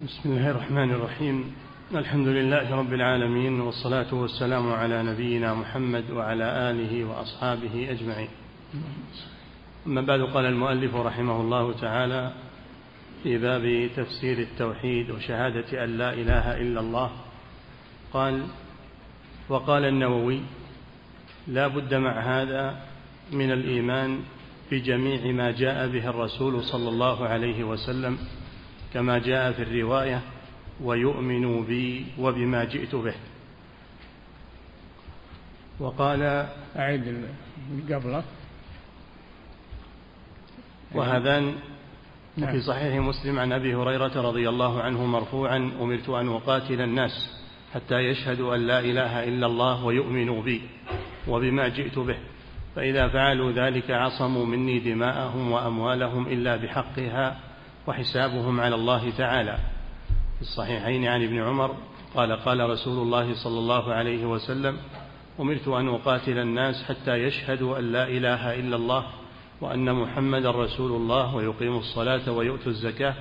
بسم الله الرحمن الرحيم. الحمد لله رب العالمين والصلاة والسلام على نبينا محمد وعلى آله وأصحابه أجمعين. أما بعد قال المؤلف رحمه الله تعالى في باب تفسير التوحيد وشهادة أن لا إله إلا الله قال وقال النووي لا بد مع هذا من الإيمان بجميع ما جاء به الرسول صلى الله عليه وسلم كما جاء في الرواية ويؤمن بي وبما جئت به. وقال أعيد قبله. وهذان نعم. وفي صحيح مسلم عن أبي هريرة رضي الله عنه مرفوعا أمرت أن أقاتل الناس حتى يشهدوا أن لا إله إلا الله ويؤمنوا بي وبما جئت به. فإذا فعلوا ذلك عصموا مني دماءهم وأموالهم إلا بحقها وحسابهم على الله تعالى. في الصحيحين عن ابن عمر قال قال رسول الله صلى الله عليه وسلم أمرت أن أقاتل الناس حتى يشهدوا أن لا إله إلا الله وأن محمدا رسول الله ويقيموا الصلاة ويؤتوا الزكاة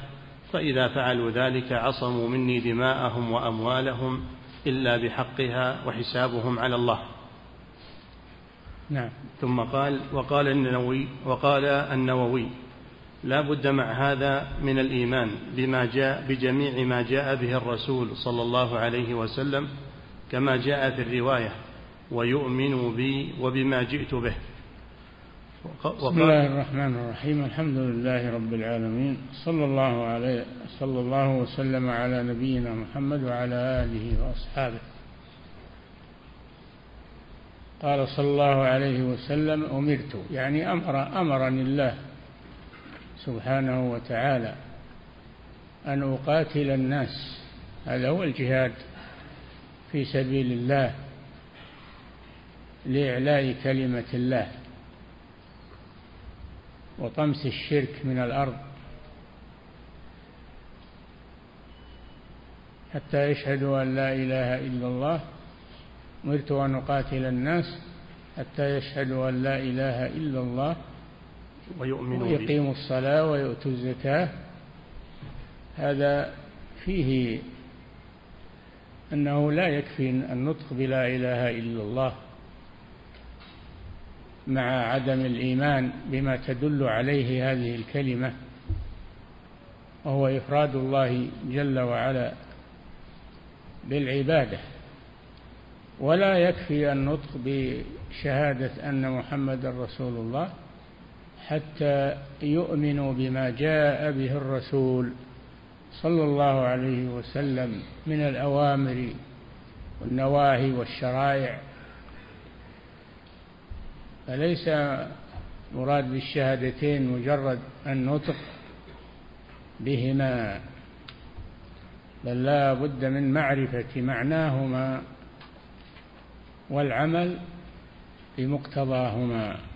فإذا فعلوا ذلك عصموا مني دماءهم وأموالهم إلا بحقها وحسابهم على الله. نعم. ثم قال وقال النووي وقال النووي لا بد مع هذا من الإيمان بما جاء بجميع ما جاء به الرسول صلى الله عليه وسلم كما جاء في الرواية ويؤمن بي وبما جئت به. بسم الله الرحمن الرحيم. الحمد لله رب العالمين. صلى الله عليه صلى الله وسلم على نبينا محمد وعلى آله وأصحابه. قال صلى الله عليه وسلم أمرت يعني أمر أمرني الله سبحانه وتعالى أن أقاتل الناس. هذا هو الجهاد في سبيل الله لإعلاء كلمة الله وطمس الشرك من الأرض حتى يشهدوا أن لا إله إلا الله. أمرت أن أقاتل الناس حتى يشهدوا أن لا إله إلا الله. ويؤمنوا ويقيموا الصلاة ويؤتوا الزكاة. هذا فيه أنه لا يكفي النطق بلا إله إلا الله مع عدم الإيمان بما تدل عليه هذه الكلمة وهو إفراد الله جل وعلا بالعبادة. ولا يكفي النطق بشهادة أن محمد رسول الله حتى يؤمنوا بما جاء به الرسول صلى الله عليه وسلم من الأوامر والنواهي والشرائع. فليس مراد بالشهادتين مجرد النطق بهما بل لا بد من معرفة معناهما والعمل بمقتضاهما.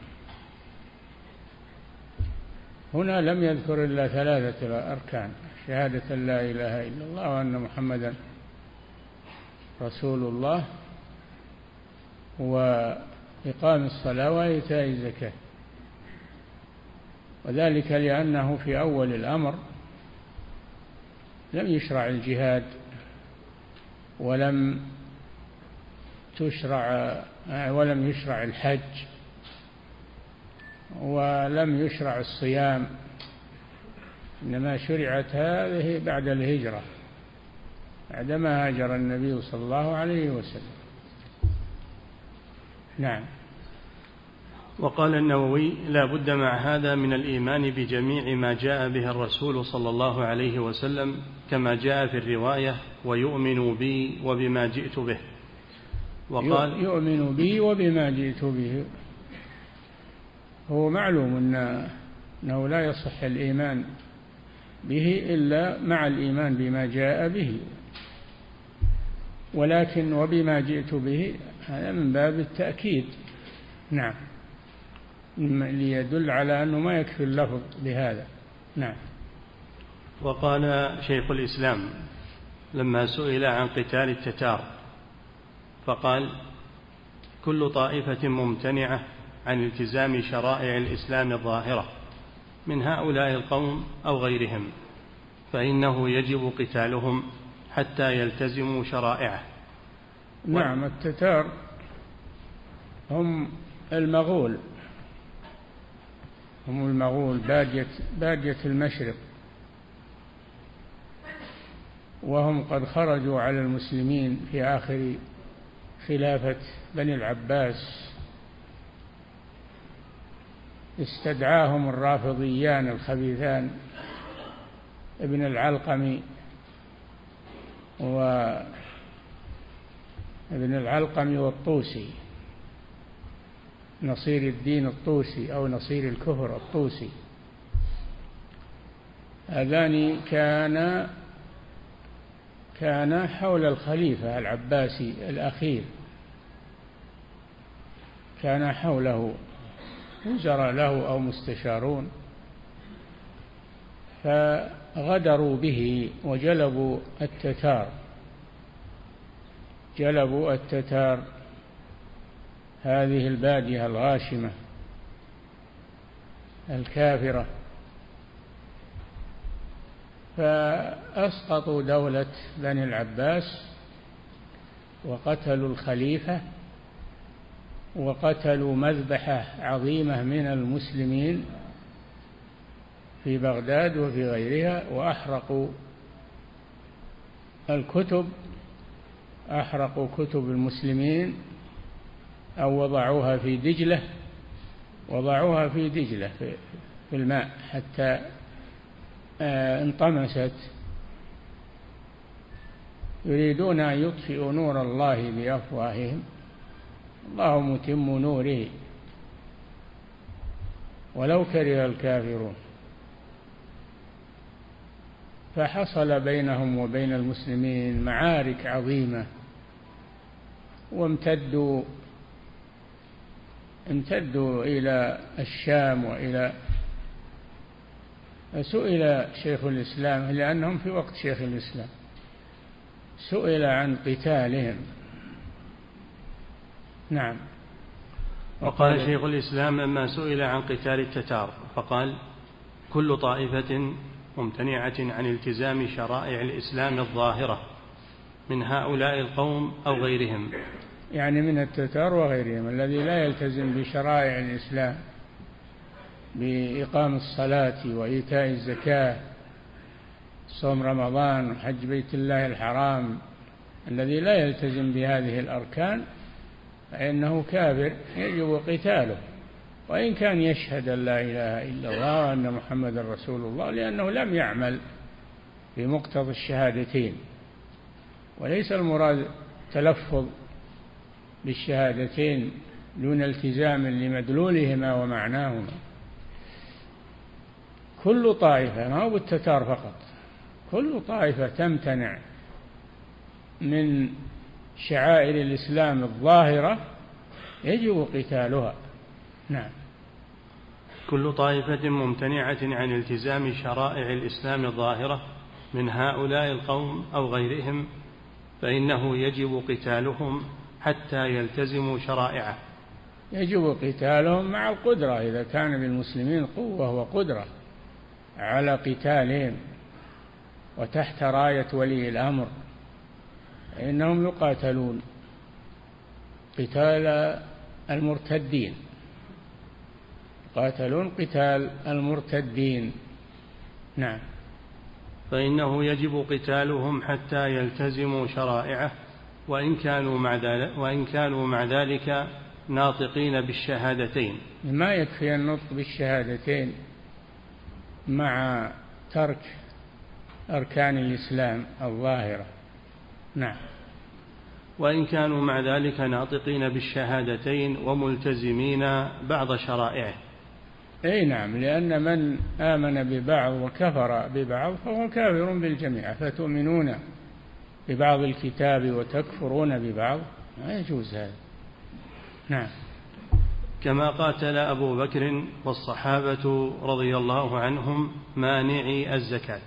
هنا لم يذكر إلا ثلاثة أركان. شهادة لا إله إلا الله وأن محمدا رسول الله وإقام الصلاة وإيتاء الزكاة. وذلك لأنه في أول الأمر لم يشرع الجهاد ولم تشرع ولم يشرع الحج. ولم يشرع الصيام. إنما شرعت هذه بعد الهجرة بعدما هاجر النبي صلى الله عليه وسلم. نعم. وقال النووي لا بد مع هذا من الإيمان بجميع ما جاء به الرسول صلى الله عليه وسلم كما جاء في الرواية ويؤمن بي وبما جئت به وقال يؤمن بي وبما جئت به. هو معلوم أن أنه لا يصح الإيمان به إلا مع الإيمان بما جاء به. ولكن وبما جئت به هذا من باب التأكيد. نعم. ليدل على أنه ما يكفي اللفظ بهذا. نعم. وقال شيخ الإسلام لما سئل عن قتال التتار فقال كل طائفة ممتنعة عن التزام شرائع الإسلام الظاهرة من هؤلاء القوم أو غيرهم فإنه يجب قتالهم حتى يلتزموا شرائعه. نعم التتار هم المغول. هم المغول بادية, بادية المشرق. وهم قد خرجوا على المسلمين في آخر خلافة بني العباس. استدعاهم الرافضيان الخبيثان ابن العلقم و ابن العلقم والطوسي نصير الدين الطوسي أو نصير الكفر الطوسي. هذان كان كان حول الخليفة العباسي الأخير. كان حوله. وزراء له أو مستشارون فغدروا به وجلبوا التتار جلبوا التتار هذه البادية الغاشمة الكافرة. فأسقطوا دولة بني العباس وقتلوا الخليفة وقتلوا مذبحة عظيمة من المسلمين في بغداد وفي غيرها وأحرقوا الكتب أحرقوا كتب المسلمين أو وضعوها في دجلة وضعوها في دجلة في الماء حتى آه، انطمست. يريدون أن يطفئوا نور الله بأفواههم. الله متم نوره. ولو كره الكافرون. فحصل بينهم وبين المسلمين معارك عظيمة. وامتدوا امتدوا إلى الشام وإلى سئل شيخ الإسلام لأنهم في وقت شيخ الإسلام سئل عن قتالهم. نعم. وقال شيخ الإسلام لما سئل عن قتال التتار فقال كل طائفة ممتنعة عن التزام شرائع الإسلام الظاهرة من هؤلاء القوم أو غيرهم. يعني من التتار وغيرهم الذي لا يلتزم بشرائع الإسلام بإقام الصلاة وإيتاء الزكاة صوم رمضان وحج بيت الله الحرام الذي لا يلتزم بهذه الأركان فإنه كافر يجب قتاله. وإن كان يشهد أن لا إله إلا الله وأن محمد رسول الله لأنه لم يعمل بمقتضى الشهادتين. وليس المراد تلفظ بالشهادتين دون التزام لمدلولهما ومعناهما. كل طائفة ما هو بالتتار فقط كل طائفة تمتنع من شعائر الإسلام الظاهرة يجب قتالها. نعم. كل طائفة ممتنعة عن التزام شرائع الإسلام الظاهرة من هؤلاء القوم أو غيرهم فإنه يجب قتالهم حتى يلتزموا شرائعه. يجب قتالهم مع القدرة إذا كان للمسلمين قوة وقدرة على قتالهم وتحت راية ولي الأمر. فإنهم يقاتلون قتال المرتدين. قاتلون قتال المرتدين. نعم. فإنه يجب قتالهم حتى يلتزموا شرائعه وإن كانوا مع ذلك وإن كانوا مع ذلك ناطقين بالشهادتين. ما يكفي النطق بالشهادتين مع ترك أركان الإسلام الظاهرة. نعم. وإن كانوا مع ذلك ناطقين بالشهادتين وملتزمين بعض شرائعه. أي نعم لأن من آمن ببعض وكفر ببعض فهو كافر بالجميع فتؤمنون ببعض الكتاب وتكفرون ببعض؟ ما يجوز هذا. نعم. كما قاتل أبو بكر والصحابة رضي الله عنهم مانعي الزكاة.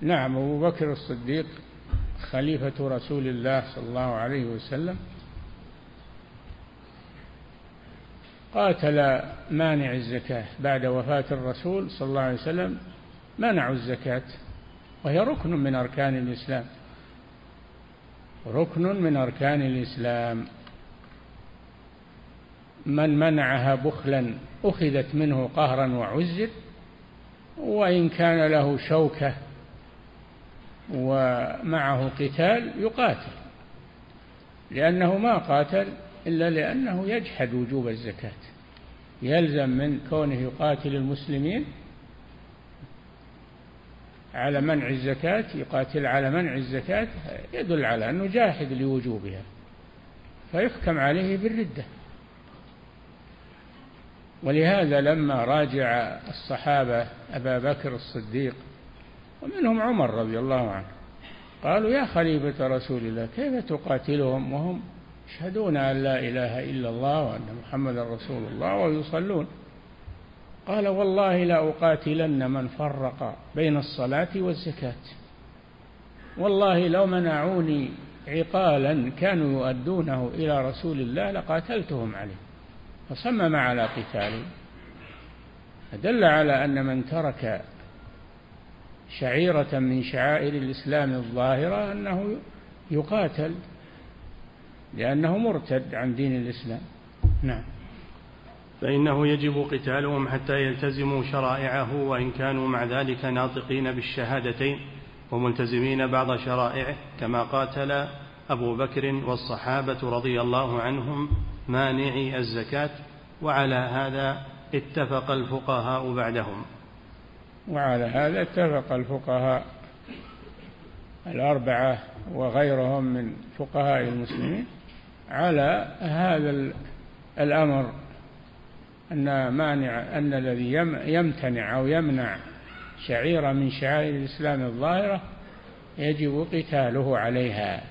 نعم أبو بكر الصديق خليفة رسول الله صلى الله عليه وسلم قاتل مانع الزكاة. بعد وفاة الرسول صلى الله عليه وسلم منعوا الزكاة وهي ركن من أركان الإسلام. ركن من أركان الإسلام. من منعها بخلا أخذت منه قهرا وعزر وإن كان له شوكة ومعه قتال يقاتل لأنه ما قاتل إلا لأنه يجحد وجوب الزكاة يلزم من كونه يقاتل المسلمين على منع الزكاة يقاتل على منع الزكاة يدل على أنه جاحد لوجوبها فيحكم عليه بالردة. ولهذا لما راجع الصحابة أبا بكر الصديق ومنهم عمر رضي الله عنه. قالوا يا خليفة رسول الله كيف تقاتلهم؟ وهم يشهدون أن لا إله إلا الله وأن محمدا رسول الله ويصلون. قال والله لا أقاتلن من فرق بين الصلاة والزكاة. والله لو منعوني عقالا كانوا يؤدونه إلى رسول الله لقاتلتهم عليه. فصمم على قتاله. فدل على أن من ترك شعيرة من شعائر الإسلام الظاهرة أنه يقاتل لأنه مرتد عن دين الإسلام. نعم. فإنه يجب قتالهم حتى يلتزموا شرائعه وإن كانوا مع ذلك ناطقين بالشهادتين وملتزمين بعض شرائعه كما قاتل أبو بكر والصحابة رضي الله عنهم مانعي الزكاة وعلى هذا اتفق الفقهاء بعدهم. وعلى هذا اتفق الفقهاء الأربعة وغيرهم من فقهاء المسلمين على هذا الأمر أن مانع أن الذي يمتنع أو يمنع شعيرة من شعائر الإسلام الظاهرة يجب قتاله عليها.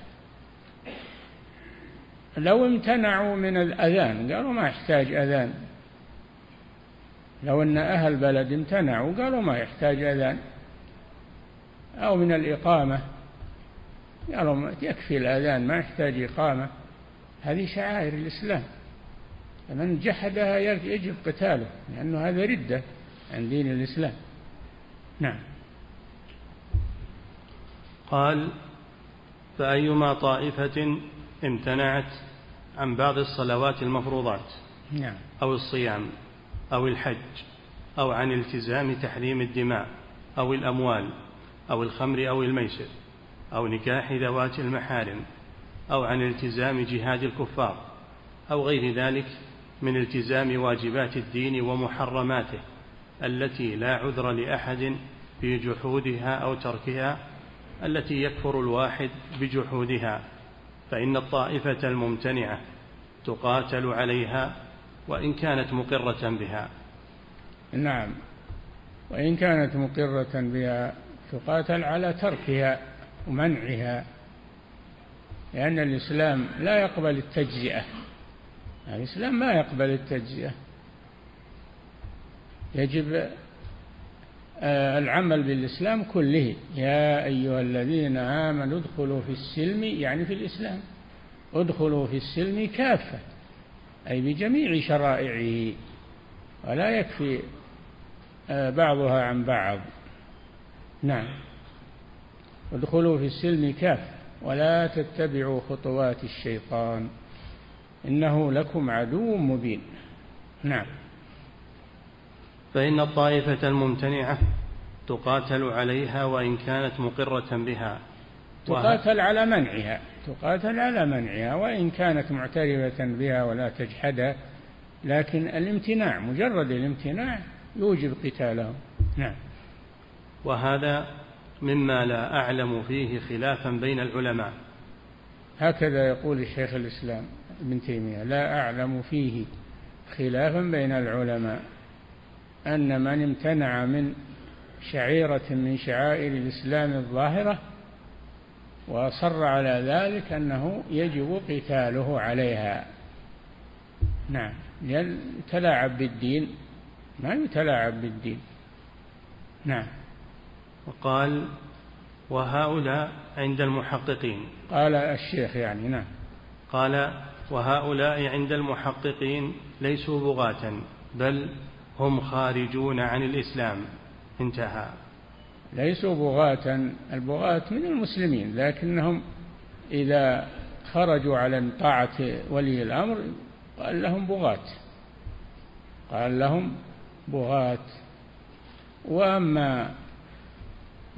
لو امتنعوا من الأذان قالوا ما يحتاج أذان. لو أن أهل بلد امتنعوا قالوا ما يحتاج أذان أو من الإقامة. قالوا يكفي الأذان ما يحتاج إقامة. هذه شعائر الإسلام. فمن جحدها يجب قتاله لأنه هذا ردة عن دين الإسلام. نعم. قال فأيما طائفة امتنعت عن بعض الصلوات المفروضات نعم. أو الصيام أو الحج أو عن التزام تحريم الدماء أو الأموال أو الخمر أو الميسر أو نكاح ذوات المحارم أو عن التزام جهاد الكفار أو غير ذلك من التزام واجبات الدين ومحرماته التي لا عذر لأحد في جحودها أو تركها التي يكفر الواحد بجحودها فإن الطائفة الممتنعة تقاتل عليها وإن كانت مقرة بها. نعم. وإن كانت مقرة بها تقاتل على تركها ومنعها لأن الإسلام لا يقبل التجزئة. الإسلام ما يقبل التجزئة. يجب آه، العمل بالإسلام كله. يا أيها الذين آمنوا ادخلوا في السلم يعني في الإسلام ادخلوا في السلم كافة. أي بجميع شرائعه ولا يكفي آه، بعضها عن بعض. نعم. ادخلوا في السلم كافة ولا تتبعوا خطوات الشيطان إنه لكم عدو مبين. نعم. فإن الطائفة الممتنعة تقاتل عليها وإن كانت مقرة بها. تقاتل على منعها. تقاتل على منعها وإن كانت معترفة بها ولا تجحدها لكن الامتناع مجرد الامتناع يوجب قتالهم. نعم. وهذا مما لا أعلم فيه خلافا بين العلماء. هكذا يقول الشيخ الإسلام ابن تيمية لا أعلم فيه خلافا بين العلماء أن من امتنع من شعيرة من شعائر الإسلام الظاهرة وأصر على ذلك أنه يجب قتاله عليها. نعم. يتلاعب بالدين. ما يتلاعب بالدين. نعم. وقال وهؤلاء عند المحققين. قال الشيخ يعني نعم. قال وهؤلاء عند المحققين ليسوا بغاة بل هم خارجون عن الإسلام. انتهى. ليسوا بغاة البغاة من المسلمين لكنهم إذا خرجوا على طاعة ولي الأمر قال لهم بغاة. قال لهم بغاة. وأما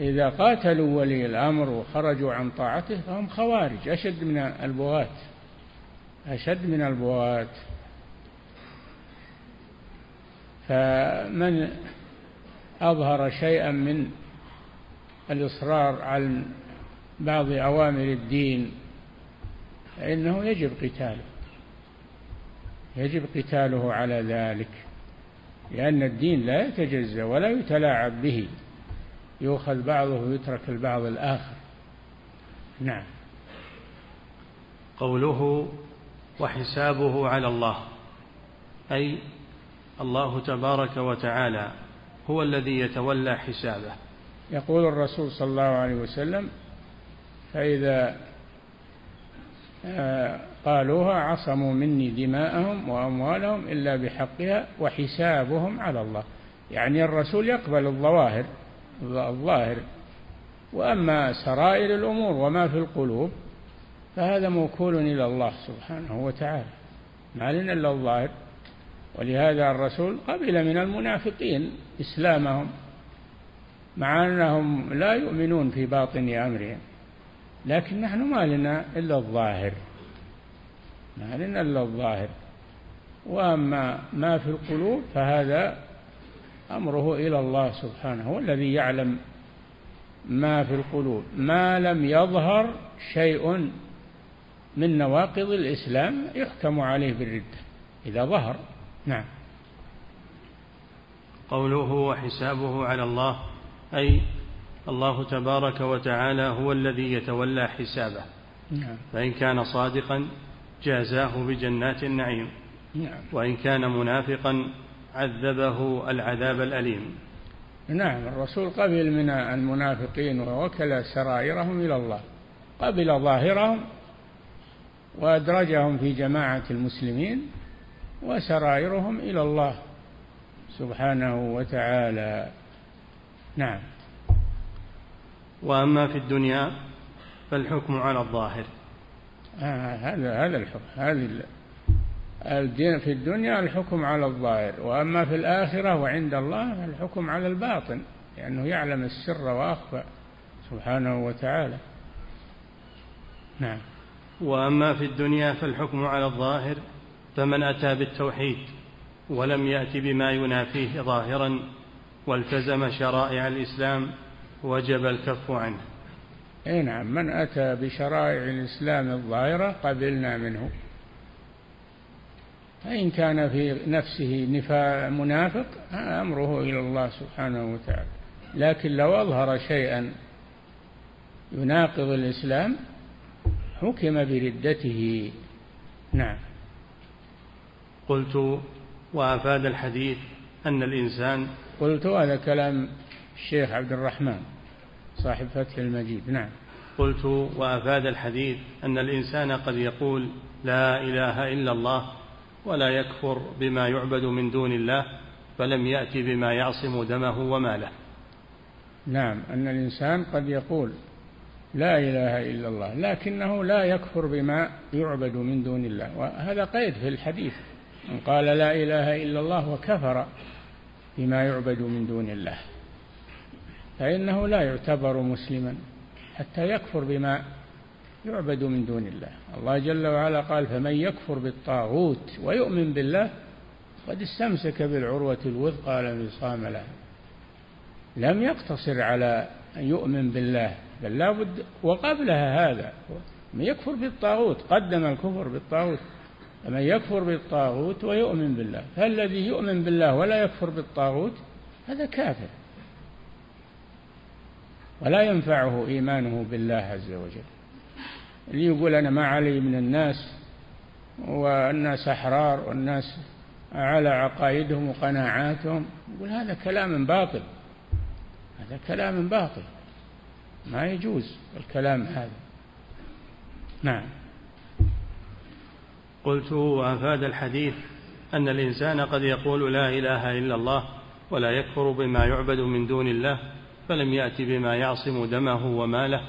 إذا قاتلوا ولي الأمر وخرجوا عن طاعته فهم خوارج أشد من البغاة أشد من البغاة. فمن أظهر شيئا من الإصرار على بعض أوامر الدين فإنه يجب قتاله. يجب قتاله على ذلك لأن الدين لا يتجزأ ولا يتلاعب به. يؤخذ بعضه ويترك البعض الآخر. نعم. قوله وحسابه على الله أي الله تبارك وتعالى هو الذي يتولى حسابه. يقول الرسول صلى الله عليه وسلم فإذا آه، قالوها عصموا مني دماءهم وأموالهم إلا بحقها وحسابهم على الله. يعني الرسول يقبل الظواهر الظاهر. وأما سرائر الأمور وما في القلوب فهذا موكول إلى الله سبحانه وتعالى. ما لنا إلا الظاهر. ولهذا الرسول قبل من المنافقين إسلامهم. مع أنهم لا يؤمنون في باطن أمرهم لكن نحن ما لنا إلا الظاهر. ما لنا إلا الظاهر. وأما ما في القلوب فهذا أمره إلى الله سبحانه هو الذي يعلم ما في القلوب. ما لم يظهر شيء من نواقض الإسلام يحكم عليه بالردة إذا ظهر. نعم. قوله وحسابه على الله أي الله تبارك وتعالى هو الذي يتولى حسابه. نعم. فإن كان صادقا جازاه بجنات النعيم. نعم. وإن كان منافقا عذبه العذاب الأليم. نعم. الرسول قبل من المنافقين ووكل سرائرهم إلى الله قبل ظاهرهم وأدرجهم في جماعة المسلمين وسرائرهم إلى الله سبحانه وتعالى. نعم. وأما في الدنيا فالحكم على الظاهر. آه هذا هذا الحكم هذه الدين في الدنيا الحكم على الظاهر وأما في الآخرة وعند الله الحكم على الباطن لأنه يعلم السر وأخفى سبحانه وتعالى. نعم. وأما في الدنيا فالحكم على الظاهر فمن أتى بالتوحيد ولم يأت بما ينافيه ظاهرا والتزم شرائع الإسلام وجب الكف عنه. أي نعم من أتى بشرائع الإسلام الظاهرة قبلنا منه. فإن كان في نفسه نفاق منافق أمره إلى الله سبحانه وتعالى. لكن لو أظهر شيئا يناقض الإسلام حكم بردته. نعم. قلت وأفاد الحديث أن الإنسان قلت هذا كلام الشيخ عبد الرحمن صاحب فتح المجيد. نعم. قلت وأفاد الحديث أن الإنسان قد يقول لا إله إلا الله ولا يكفر بما يعبد من دون الله فلم يات بما يعصم دمه وماله. نعم. أن الإنسان قد يقول لا إله إلا الله لكنه لا يكفر بما يعبد من دون الله. وهذا قيد في الحديث. من قال لا إله إلا الله وكفر. بما يعبد من دون الله. فإنه لا يعتبر مسلما حتى يكفر بما يعبد من دون الله. الله جل وعلا قال فمن يكفر بالطاغوت ويؤمن بالله قد استمسك بالعروة الوثقى لا انفصام لها لم يقتصر على أن يؤمن بالله بل لابد وقبلها هذا. من يكفر بالطاغوت قدم الكفر بالطاغوت. فمن يكفر بالطاغوت ويؤمن بالله فالذي يؤمن بالله ولا يكفر بالطاغوت هذا كافر. ولا ينفعه إيمانه بالله عز وجل. اللي يقول أنا ما علي من الناس والناس أحرار والناس على عقائدهم وقناعاتهم يقول هذا كلام باطل. هذا كلام باطل. ما يجوز الكلام هذا. نعم. قلت وأفاد الحديث أن الإنسان قد يقول لا إله إلا الله ولا يكفر بما يعبد من دون الله فلم يأت بما يعصم دمه وماله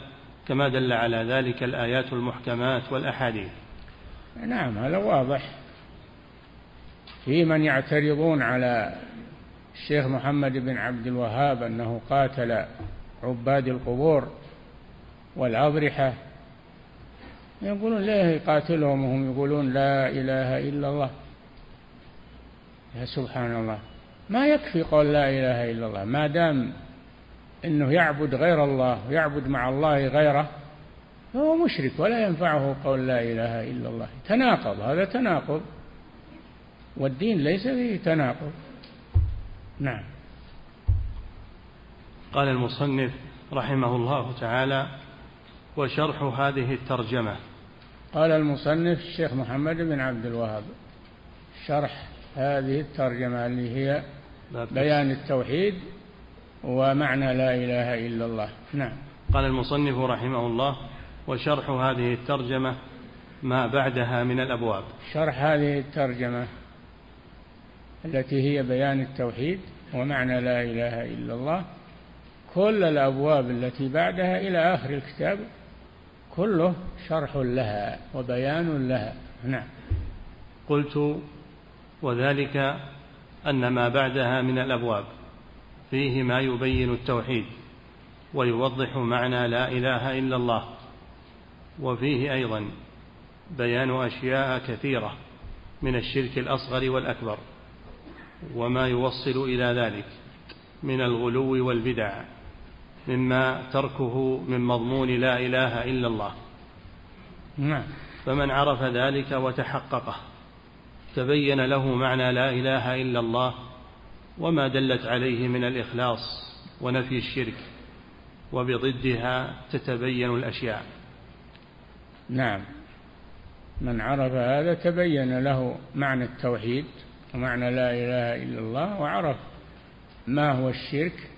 كما دل على ذلك الآيات المحكمات والأحاديث. نعم هذا واضح. في من يعترضون على الشيخ محمد بن عبد الوهاب أنه قاتل عباد القبور والأضرحة يقولون ليه يقاتلهم وهم يقولون لا إله إلا الله. يا سبحان الله. ما يكفي قول لا إله إلا الله ما دام أنه يعبد غير الله ويعبد مع الله غيره فهو مشرك ولا ينفعه قول لا إله إلا الله. تناقض هذا تناقض. والدين ليس فيه تناقض. نعم. قال المصنف رحمه الله تعالى وشرح هذه الترجمة. قال المصنف الشيخ محمد بن عبد الوهاب شرح هذه الترجمة اللي هي بيان التوحيد ومعنى لا إله إلا الله. نعم. قال المصنف رحمه الله وشرح هذه الترجمة ما بعدها من الأبواب. شرح هذه الترجمة التي هي بيان التوحيد ومعنى لا إله إلا الله كل الأبواب التي بعدها إلى آخر الكتاب كله شرح لها وبيان لها. نعم. قلت وذلك أن ما بعدها من الأبواب فيه ما يبين التوحيد ويوضح معنى لا إله إلا الله. وفيه أيضا بيان أشياء كثيرة من الشرك الأصغر والأكبر وما يوصل إلى ذلك من الغلو والبدع. مما تركه من مضمون لا إله إلا الله. نعم. فمن عرف ذلك وتحققه تبين له معنى لا إله إلا الله وما دلت عليه من الإخلاص ونفي الشرك وبضدها تتبين الأشياء. نعم. من عرف هذا تبين له معنى التوحيد ومعنى لا إله إلا الله وعرف ما هو الشرك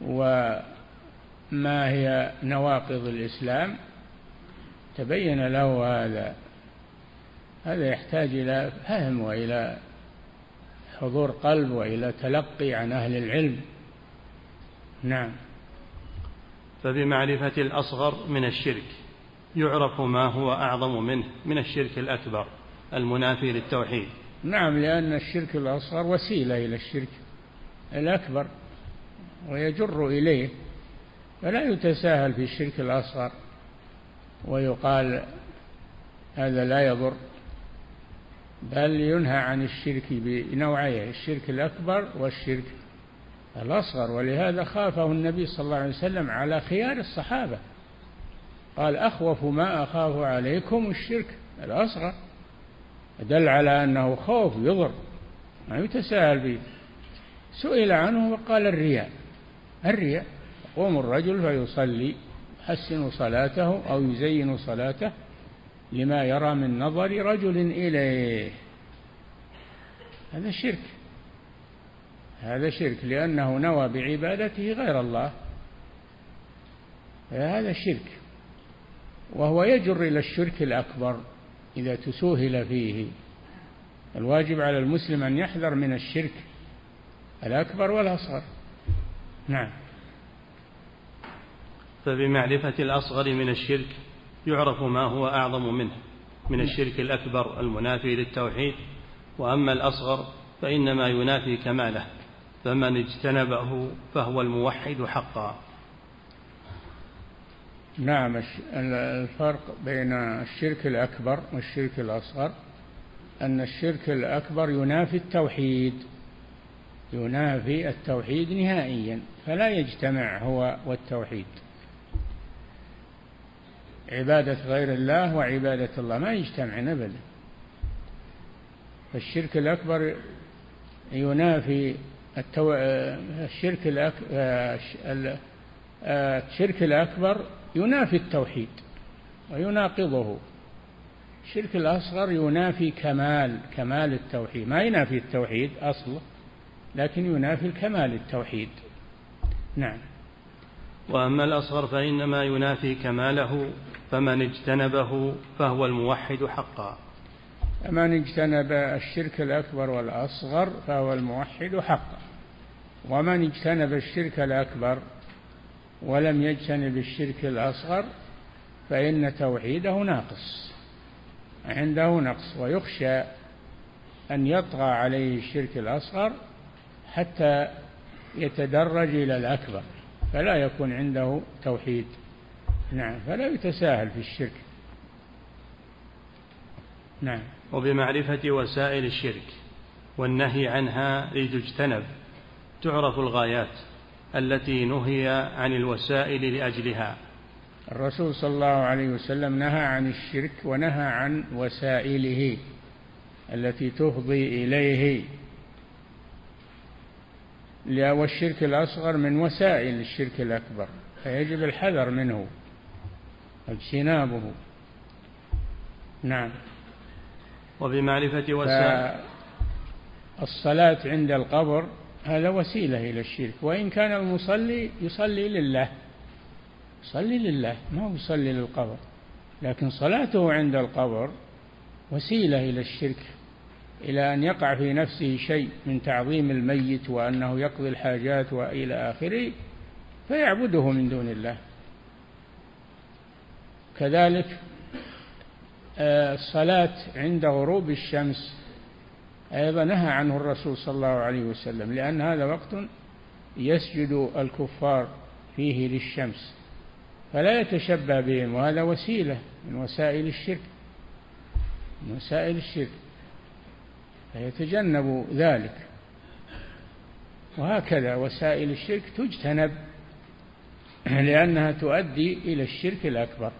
وما هي نواقض الإسلام تبين له هذا. هذا يحتاج إلى فهم وإلى حضور قلب وإلى تلقي عن أهل العلم. نعم. فبمعرفة الأصغر من الشرك يعرف ما هو أعظم منه من الشرك الأكبر المنافي للتوحيد. نعم لأن الشرك الأصغر وسيلة إلى الشرك الأكبر. ويجر إليه فلا يتساهل في الشرك الأصغر ويقال هذا لا يضر بل ينهى عن الشرك بنوعيه الشرك الأكبر والشرك الأصغر. ولهذا خافه النبي صلى الله عليه وسلم على خيار الصحابة. قال أخوف ما أخاف عليكم الشرك الأصغر. دل على أنه خوف يضر ما يتساهل به. سئل عنه وقال الرياء. الرياء يقوم الرجل فيصلي يحسن صلاته أو يزين صلاته لما يرى من نظر رجل إليه. هذا شرك. هذا شرك لأنه نوى بعبادته غير الله. هذا شرك. وهو يجر إلى الشرك الأكبر إذا تسوهل فيه. الواجب على المسلم أن يحذر من الشرك الأكبر والأصغر. نعم. فبمعرفة الأصغر من الشرك يعرف ما هو أعظم منه من الشرك الأكبر المنافي للتوحيد وأما الأصغر فإنما ينافي كماله فمن اجتنبه فهو الموحد حقا. نعم الفرق بين الشرك الأكبر والشرك الأصغر أن الشرك الأكبر ينافي التوحيد ينافي التوحيد نهائيا. فلا يجتمع هو والتوحيد. عبادة غير الله وعبادة الله ما يجتمعن أبدا. فالشرك الأكبر ينافي التو... الشرك الأك... الشرك الأكبر ينافي التوحيد ويناقضه. الشرك الأصغر ينافي كمال كمال التوحيد. ما ينافي التوحيد أصله لكن ينافي الكمال التوحيد. نعم. وأما الأصغر فإنما ينافي كماله فمن اجتنبه فهو الموحد حقا. من اجتنب الشرك الأكبر والأصغر فهو الموحد حقا. ومن اجتنب الشرك الأكبر ولم يجتنب الشرك الأصغر فإن توحيده ناقص عنده نقص ويخشى أن يطغى عليه الشرك الأصغر حتى يتدرج إلى الأكبر فلا يكون عنده توحيد. نعم فلا يتساهل في الشرك. نعم. وبمعرفة وسائل الشرك والنهي عنها لتجتنب تعرف الغايات التي نهي عن الوسائل لأجلها. الرسول صلى الله عليه وسلم نهى عن الشرك ونهى عن وسائله التي تفضي إليه. والشرك الأصغر من وسائل الشرك الأكبر فيجب الحذر منه اجتنابه. نعم. وبمعرفة وسائل. الصلاة عند القبر هذا وسيلة إلى الشرك وإن كان المصلي يصلي لله يصلي لله ما هو يصلي للقبر لكن صلاته عند القبر وسيلة إلى الشرك. إلى أن يقع في نفسه شيء من تعظيم الميت وأنه يقضي الحاجات وإلى آخره فيعبده من دون الله. كذلك آه، الصلاة عند غروب الشمس أيضا نهى عنه الرسول صلى الله عليه وسلم لأن هذا وقت يسجد الكفار فيه للشمس فلا يتشبه بهم وهذا وسيلة من وسائل الشرك من وسائل الشرك. فيتجنب ذلك. وهكذا وسائل الشرك تجتنب لأنها تؤدي إلى الشرك الأكبر.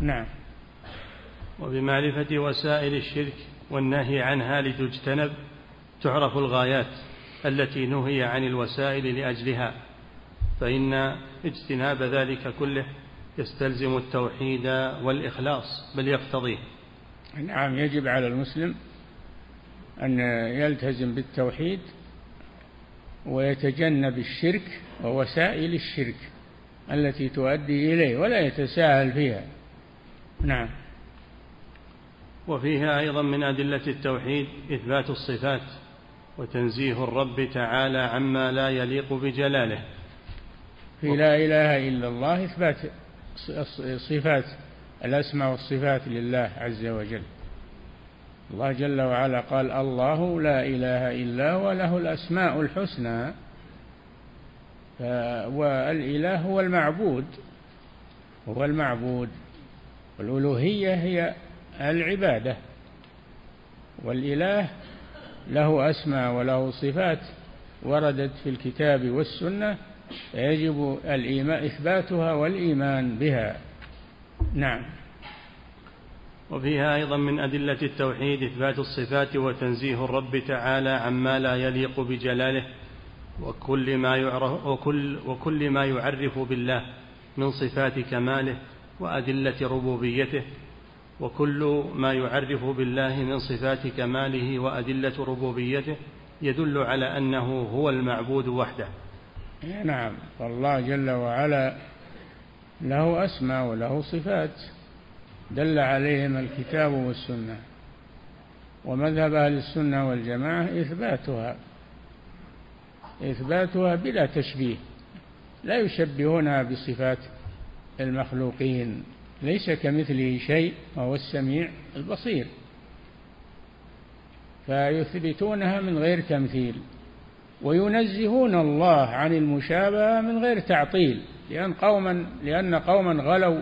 نعم. وبمعرفة وسائل الشرك والنهي عنها لتجتنب تعرف الغايات التي نهي عن الوسائل لأجلها فإن اجتناب ذلك كله يستلزم التوحيد والإخلاص بل يقتضيه. نعم يجب على المسلم أن يلتزم بالتوحيد ويتجنب الشرك ووسائل الشرك التي تؤدي إليه ولا يتساهل فيها. نعم. وفيها أيضا من أدلة التوحيد إثبات الصفات وتنزيه الرب تعالى عما لا يليق بجلاله. في لا إله إلا الله إثبات صفات الأسماء والصفات لله عز وجل. الله جل وعلا قال الله لا إله إلا هو له الأسماء الحسنى. والإله هو المعبود هو المعبود. والألوهية هي العبادة. والإله له أسماء وله صفات وردت في الكتاب والسنة الإيمان إثباتها والإيمان بها. نعم. وفيها أيضا من أدلة التوحيد إثبات الصفات وتنزيه الرب تعالى عما لا يليق بجلاله وكل ما يعرف وكل, وكل ما يعرف بالله من صفات كماله وأدلة ربوبيته وكل ما يعرف بالله من صفات كماله وأدلة ربوبيته يدل على أنه هو المعبود وحده. نعم. فالله جل وعلا له أسماء وله صفات. دل عليهم الكتاب والسنة ومذهب أهل السنة والجماعة إثباتها إثباتها بلا تشبيه لا يشبهونها بصفات المخلوقين ليس كمثله شيء وهو السميع البصير فيثبتونها من غير تمثيل وينزهون الله عن المشابهة من غير تعطيل لأن قوما لأن قوما غلوا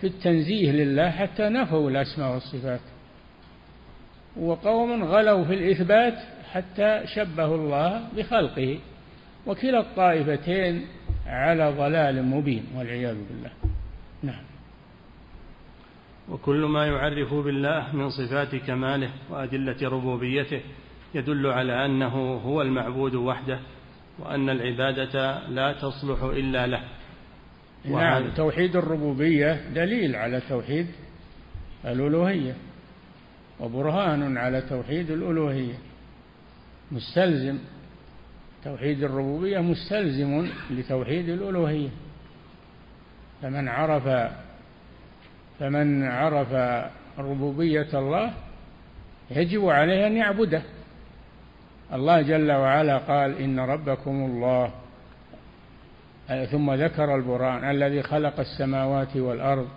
في التنزيه لله حتى نفوا الأسماء والصفات. وقوم غلوا في الإثبات حتى شبهوا الله بخلقه. وكلا الطائفتين على ضلال مبين والعياذ بالله. نعم. وكل ما يعرف بالله من صفات كماله وأدلة ربوبيته يدل على أنه هو المعبود وحده وأن العبادة لا تصلح إلا له. نعم. توحيد الربوبية دليل على توحيد الألوهية وبرهان على توحيد الألوهية. مستلزم توحيد الربوبية مستلزم لتوحيد الألوهية. فمن عرف فمن عرف ربوبية الله يجب عليه أن يعبده. الله جل وعلا قال إن ربكم الله ثم ذكر البرهان الذي خلق السماوات والأرض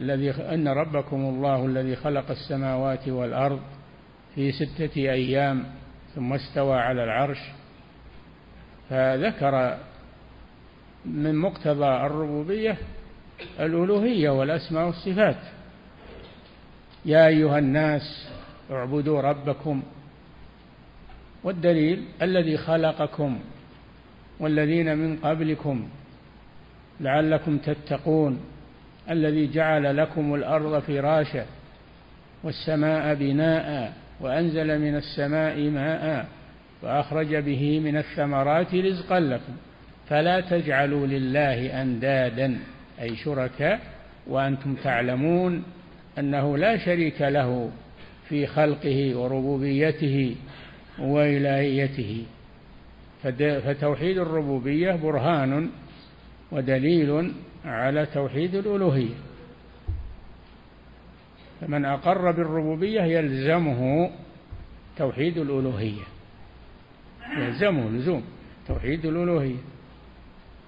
الذي أن ربكم الله الذي خلق السماوات والأرض في ستة أيام ثم استوى على العرش. فذكر من مقتضى الربوبية الألوهية والأسماء والصفات. يا أيها الناس اعبدوا ربكم. والدليل الذي خلقكم والذين من قبلكم لعلكم تتقون الذي جعل لكم الأرض فراشا والسماء بناء وأنزل من السماء ماء وأخرج به من الثمرات رزقا لكم. فلا تجعلوا لله أندادا أي شركاء وأنتم تعلمون أنه لا شريك له في خلقه وربوبيته وإلهيته. فتوحيد الربوبية برهان ودليل على توحيد الألوهية. فمن أقر بالربوبية يلزمه توحيد الألوهية. يلزمه لزوم توحيد الألوهية.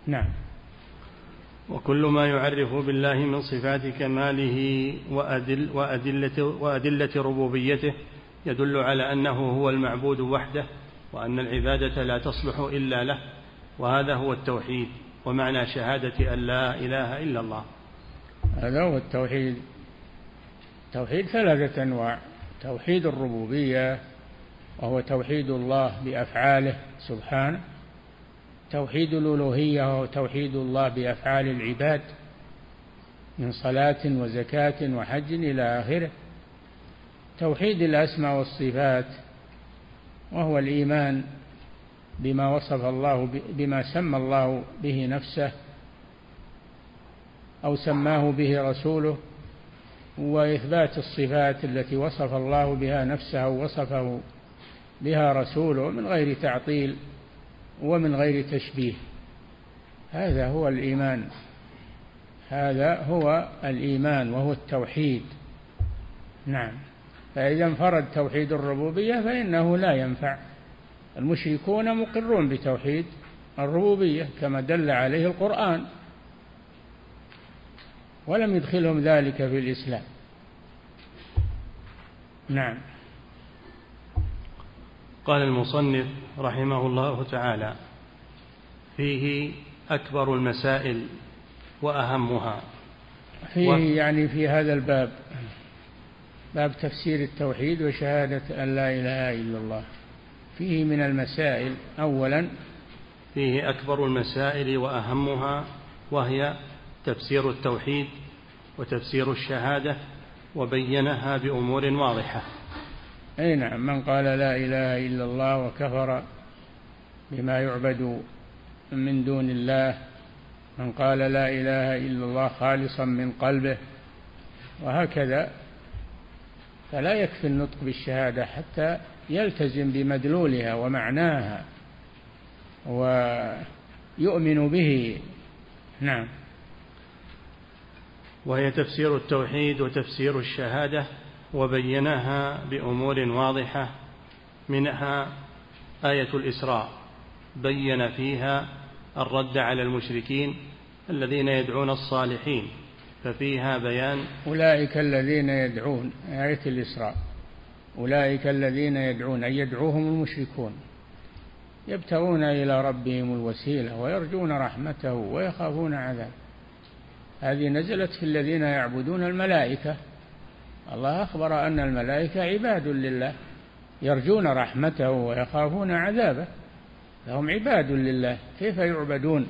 نعم. وكل ما يعرف بالله من صفات كماله وأدل وأدلة, وأدلة ربوبيته يدل على أنه هو المعبود وحده وأن العبادة لا تصلح إلا له وهذا هو التوحيد ومعنى شهادة أن لا إله إلا الله. هذا هو التوحيد. توحيد ثلاثة أنواع. توحيد الربوبية وهو توحيد الله بأفعاله سبحانه. توحيد الألوهية وهو توحيد الله بأفعال العباد من صلاة وزكاة وحج إلى آخره. توحيد الأسماء والصفات وهو الإيمان بما وصف الله بما سمى الله به نفسه أو سماه به رسوله وإثبات الصفات التي وصف الله بها نفسه ووصفه بها رسوله من غير تعطيل ومن غير تشبيه. هذا هو الإيمان. هذا هو الإيمان وهو التوحيد. نعم. فإذا انفرد توحيد الربوبية فإنه لا ينفع. المشركون مقرون بتوحيد الربوبية كما دل عليه القرآن. ولم يدخلهم ذلك في الإسلام. نعم. قال المصنف رحمه الله تعالى فيه أكبر المسائل وأهمها. فيه و... يعني في هذا الباب. باب تفسير التوحيد وشهادة أن لا إله إلا الله. فيه من المسائل أولا فيه أكبر المسائل وأهمها وهي تفسير التوحيد وتفسير الشهادة وبينها بأمور واضحة. أي نعم من قال لا إله إلا الله وكفر بما يعبد من دون الله من قال لا إله إلا الله خالصا من قلبه وهكذا. فلا يكفي النطق بالشهادة حتى يلتزم بمدلولها ومعناها ويؤمن به. نعم. وهي تفسير التوحيد وتفسير الشهادة وبينها بأمور واضحة منها آية الإسراء بين فيها الرد على المشركين الذين يدعون الصالحين. ففيها بيان أولئك الذين يدعون آية الإسراء. أولئك الذين يدعون أي يدعوهم المشركون. يبتغون إلى ربهم الوسيلة ويرجون رحمته ويخافون عذابه. هذه نزلت في الذين يعبدون الملائكة. الله أخبر أن الملائكة عباد لله. يرجون رحمته ويخافون عذابه. فهم عباد لله. كيف يعبدون؟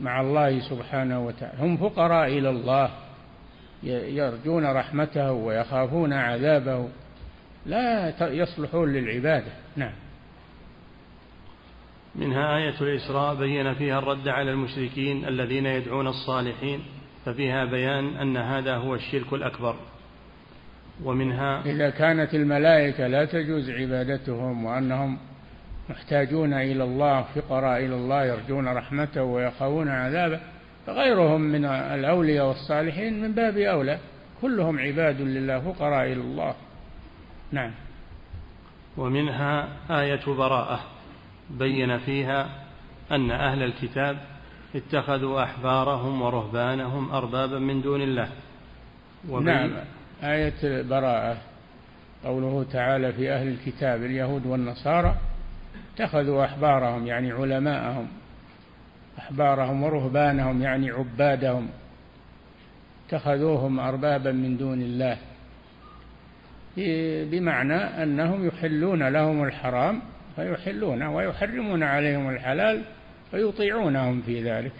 مع الله سبحانه وتعالى. هم فقراء إلى الله يرجون رحمته ويخافون عذابه لا يصلحون للعبادة. نعم. منها آية الإسراء بين فيها الرد على المشركين الذين يدعون الصالحين ففيها بيان أن هذا هو الشرك الأكبر. ومنها إذا كانت الملائكة لا تجوز عبادتهم وأنهم محتاجون إلى الله فقراء إلى الله يرجون رحمته ويخافون عذابه فغيرهم من الأولياء والصالحين من باب أولى. كلهم عباد لله فقراء إلى الله. نعم. ومنها آية براءة بين فيها أن أهل الكتاب اتخذوا أحبارهم ورهبانهم أربابا من دون الله. نعم. آية براءة قوله تعالى في أهل الكتاب اليهود والنصارى اتخذوا أحبارهم يعني علماءهم أحبارهم ورهبانهم يعني عبادهم. اتخذوهم أربابا من دون الله. بمعنى أنهم يحلون لهم الحرام فيحلونه ويحرمون عليهم الحلال فيطيعونهم في ذلك.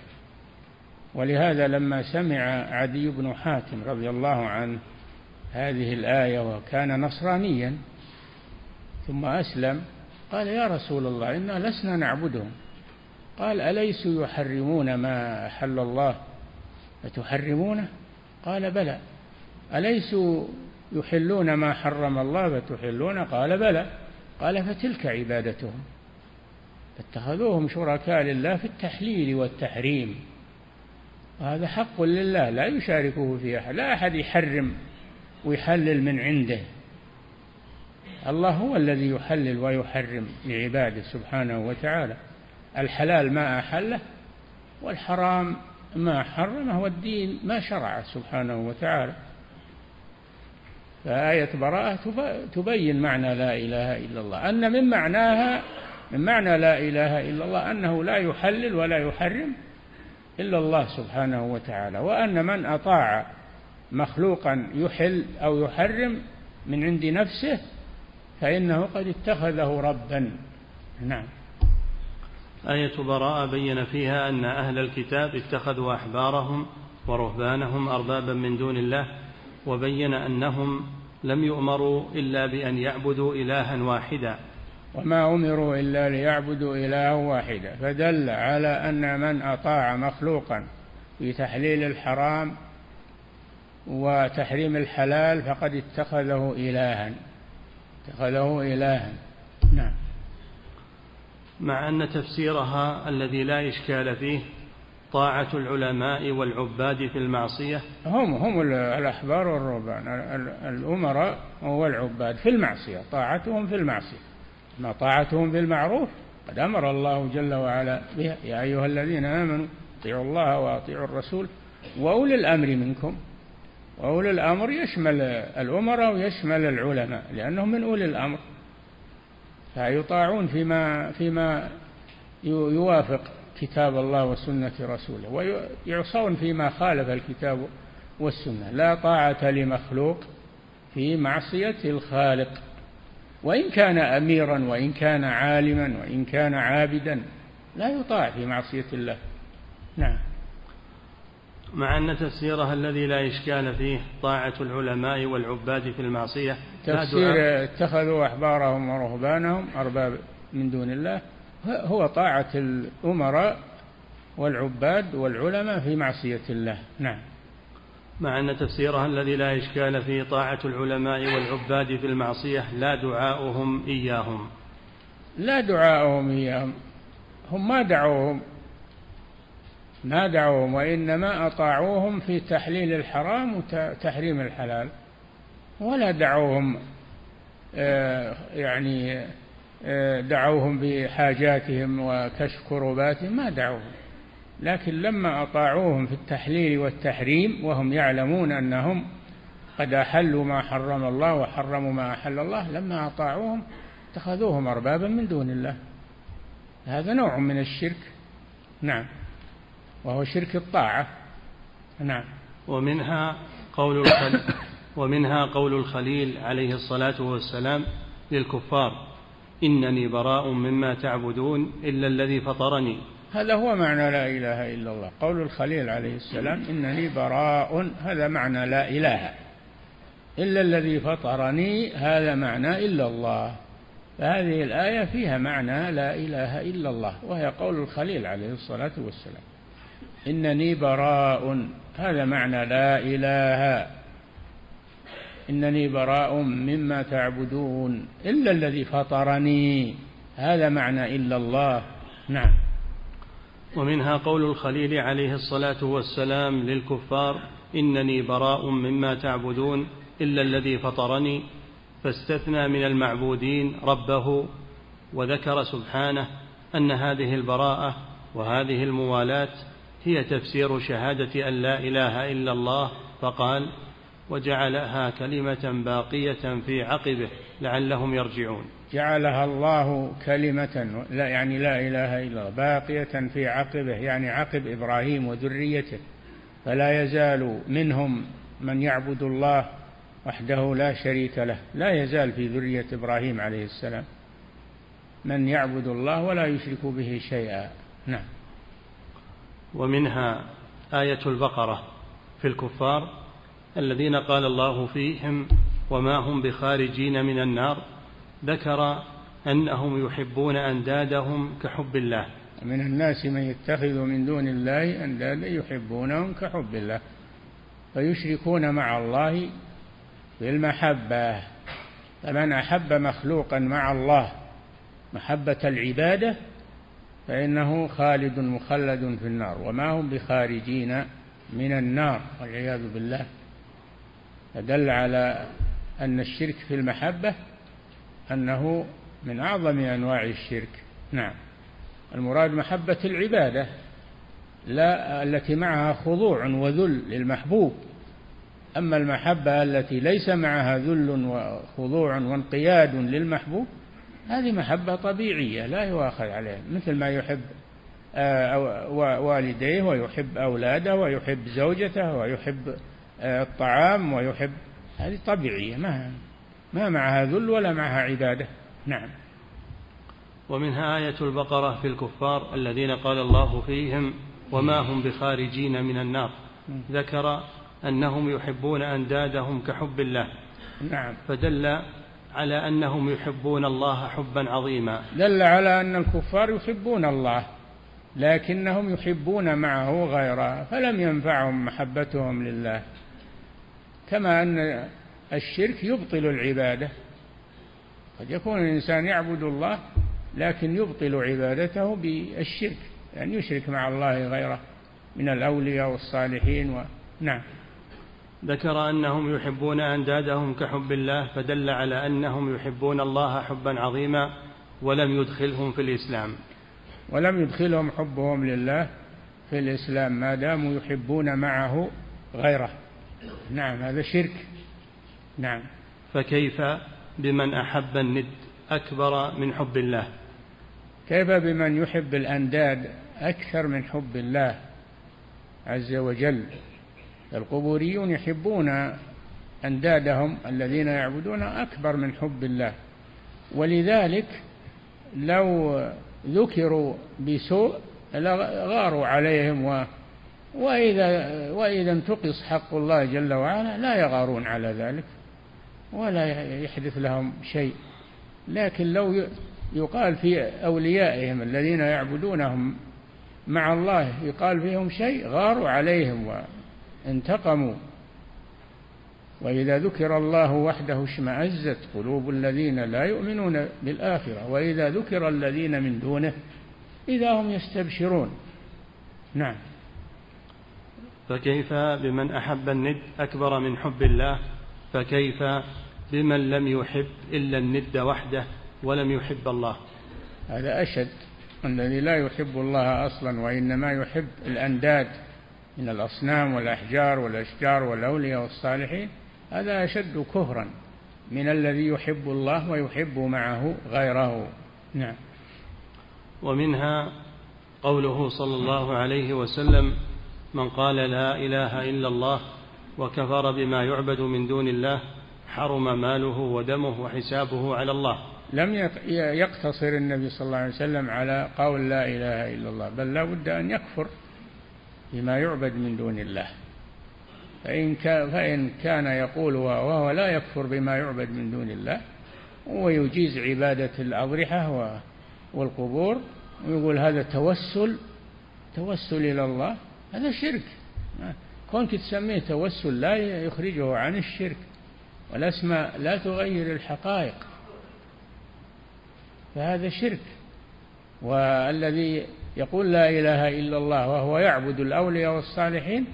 ولهذا لما سمع عدي بن حاتم رضي الله عنه هذه الآية وكان نصرانيا ثم أسلم قال يا رسول الله إنا لسنا نعبدهم. قال أليسوا يحرمون ما أحل الله؟ فتحرمونه قال بلى. أليسوا يحلون ما حرم الله فتحلون قال بلى. قال فتلك عبادتهم. فاتخذوهم شركاء لله في التحليل والتحريم. وهذا حق لله لا يشاركه في أحد لا أحد يحرم ويحلل من عنده. الله هو الذي يحلل ويحرم لعباده سبحانه وتعالى. الحلال ما أحله والحرام ما حرمه والدين ما شرعه سبحانه وتعالى. فآية براءة تبين معنى لا إله إلا الله. أن من معناها من معنى لا إله إلا الله أنه لا يحلل ولا يحرم إلا الله سبحانه وتعالى. وأن من أطاع مخلوقا يحل أو يحرم من عند نفسه فإنه قد اتخذه ربا. نعم. آية براءة بين فيها أن أهل الكتاب اتخذوا أحبارهم ورهبانهم أربابا من دون الله وبين أنهم لم يؤمروا إلا بأن يعبدوا إلها واحدا. وما أمروا إلا ليعبدوا إلها واحدا. فدل على أن من أطاع مخلوقا في تحليل الحرام وتحريم الحلال فقد اتخذه إلها. اتخذه إلها نعم. مع أن تفسيرها الذي لا إشكال فيه طاعة العلماء والعباد في المعصية. هم هم الأحبار والرهبان. الأمراء والعباد في المعصية. طاعتهم في المعصية. ما طاعتهم بالمعروف قد أمر الله جل وعلا بها. يا أيها الذين آمنوا اطيعوا الله وأطيعوا الرسول وأولي الأمر منكم. وأولي الأمر يشمل الأمراء ويشمل العلماء لأنهم من أولي الأمر. فيطاعون فيما فيما يوافق كتاب الله وسنة رسوله ويعصون فيما خالف الكتاب والسنة. لا طاعة لمخلوق في معصية الخالق. وإن كان أميرا وإن كان عالما وإن كان عابدا لا يطاع في معصية الله. نعم. مع أن تفسيرها الذي لا إشكال فيه طاعة العلماء والعباد في المعصية تفسير اتخذوا أحبارهم ورهبانهم أرباب من دون الله هو طاعة الأمراء والعباد والعلماء في معصية الله. نعم. مع أن تفسيرها الذي لا إشكال فيه طاعة العلماء والعباد في المعصية لا دعاؤهم إياهم. لا دعاؤهم إياهم هم ما دعوهم. ما دعوهم وإنما أطاعوهم في تحليل الحرام وتحريم الحلال. ولا دعوهم آه، يعني آه، دعوهم بحاجاتهم وكشف كروباتهم ما دعوهم. لكن لما أطاعوهم في التحليل والتحريم وهم يعلمون أنهم قد أحلوا ما حرم الله وحرموا ما أحل الله لما أطاعوهم اتخذوهم أربابا من دون الله. هذا نوع من الشرك. نعم. وهو شرك الطاعة. نعم. ومنها قول الخليل ومنها قول الخليل عليه الصلاة والسلام للكفار إنني براء مما تعبدون إلا الذي فطرني. هذا هو معنى لا إله إلا الله. قول الخليل عليه السلام إنني براء هذا معنى لا إله. إلا الذي فطرني هذا معنى إلا الله. فهذه الآية فيها معنى لا إله إلا الله وهي قول الخليل عليه الصلاة والسلام. إنني براء. هذا معنى لا إله. إنني براء مما تعبدون إلا الذي فطرني. هذا معنى إلا الله. نعم. ومنها قول الخليل عليه الصلاة والسلام للكفار إنني براء مما تعبدون إلا الذي فطرني. فاستثنى من المعبودين ربه وذكر سبحانه أن هذه البراءة وهذه الموالاة هي تفسير شهادة أن لا إله إلا الله فقال وجعلها كلمة باقية في عقبه لعلهم يرجعون. جعلها الله كلمة لا يعني لا إله إلا الله باقية في عقبه يعني عقب إبراهيم وذريته فلا يزال منهم من يعبد الله وحده لا شريك له لا يزال في ذرية إبراهيم عليه السلام من يعبد الله ولا يشرك به شيئا. نعم. ومنها آية البقرة في الكفار الذين قال الله فيهم وما هم بخارجين من النار ذكر أنهم يحبون أندادهم كحب الله. من الناس من يتخذ من دون الله أندادا يحبونهم كحب الله فيشركون مع الله بالمحبة. فمن أحب مخلوقا مع الله محبة العبادة فإنه خالد مخلد في النار وما هم بخارجين من النار والعياذ بالله. فدل على أن الشرك في المحبة أنه من أعظم أنواع الشرك. نعم. المراد محبة العبادة لا التي معها خضوع وذل للمحبوب. أما المحبة التي ليس معها ذل وخضوع وانقياد للمحبوب هذه محبة طبيعية لا يؤاخذ عليها مثل ما يحب آه، والديه ويحب أولاده ويحب زوجته ويحب آه، الطعام ويحب هذه طبيعية ما ما معها ذل ولا معها عبادة. نعم. ومنها آية البقرة في الكفار الذين قال الله فيهم وما هم بخارجين من النار. ذكر أنهم يحبون أندادهم كحب الله. نعم. فدل على أنهم يحبون الله حبا عظيما. دل على أن الكفار يحبون الله لكنهم يحبون معه غيره فلم ينفعهم محبتهم لله. كما أن الشرك يبطل العبادة. قد يكون الإنسان يعبد الله لكن يبطل عبادته بالشرك يعني يشرك مع الله غيره من الأولياء والصالحين و... نعم. ذكر أنهم يحبون أندادهم كحب الله فدل على أنهم يحبون الله حبا عظيما ولم يدخلهم في الإسلام. ولم يدخلهم حبهم لله في الإسلام ما داموا يحبون معه غيره. نعم هذا شرك. نعم. فكيف بمن أحب الند أكبر من حب الله؟ كيف بمن يحب الأنداد أكثر من حب الله عز وجل؟ القبوريون يحبون أندادهم الذين يعبدون أكبر من حب الله. ولذلك لو ذكروا بسوء لغاروا عليهم و وإذا وإذا انتقص حق الله جل وعلا لا يغارون على ذلك ولا يحدث لهم شيء. لكن لو يقال في أوليائهم الذين يعبدونهم مع الله يقال فيهم شيء غاروا عليهم وانتقموا وإذا ذكر الله وحده اشمأزت قلوب الذين لا يؤمنون بالآخرة وإذا ذكر الذين من دونه إذا هم يستبشرون. نعم. فكيف بمن أحب الند أكبر من حب الله؟ فكيف بمن لم يحب إلا الند وحده ولم يحب الله؟ هذا أشد. الذي لا يحب الله أصلا وإنما يحب الأنداد. من الأصنام والأحجار والأشجار والأولياء والصالحين هذا أشد كفرا من الذي يحب الله ويحب معه غيره. نعم. ومنها قوله صلى الله عليه وسلم من قال لا إله إلا الله وكفر بما يعبد من دون الله حرم ماله ودمه وحسابه على الله. لم يقتصر النبي صلى الله عليه وسلم على قول لا إله إلا الله بل لا بد أن يكفر. بما يعبد من دون الله. فإن كان, فإن كان يقول وهو لا يكفر بما يعبد من دون الله ويجيز عبادة الأضرحة والقبور ويقول هذا توسل توسل إلى الله هذا شرك. كونك تسميه توسل لا يخرجه عن الشرك والأسماء لا تغير الحقائق. فهذا شرك. والذي يقول لا إله إلا الله وهو يعبد الأولياء والصالحين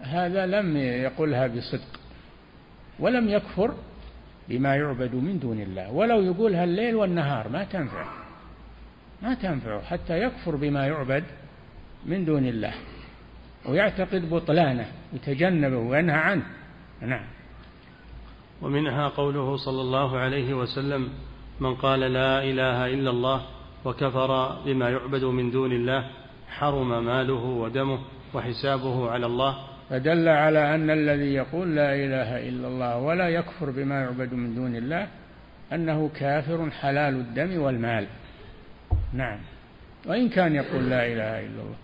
هذا لم يقلها بصدق ولم يكفر بما يعبد من دون الله ولو يقولها الليل والنهار ما تنفع ما تنفع حتى يكفر بما يعبد من دون الله ويعتقد بطلانه يتجنبه وينهى عنه. نعم. ومنها قوله صلى الله عليه وسلم من قال لا إله إلا الله وكفر بما يعبد من دون الله حرم ماله ودمه وحسابه على الله. فدل على أن الذي يقول لا إله إلا الله ولا يكفر بما يعبد من دون الله أنه كافر حلال الدم والمال. نعم. وإن كان يقول لا إله إلا الله.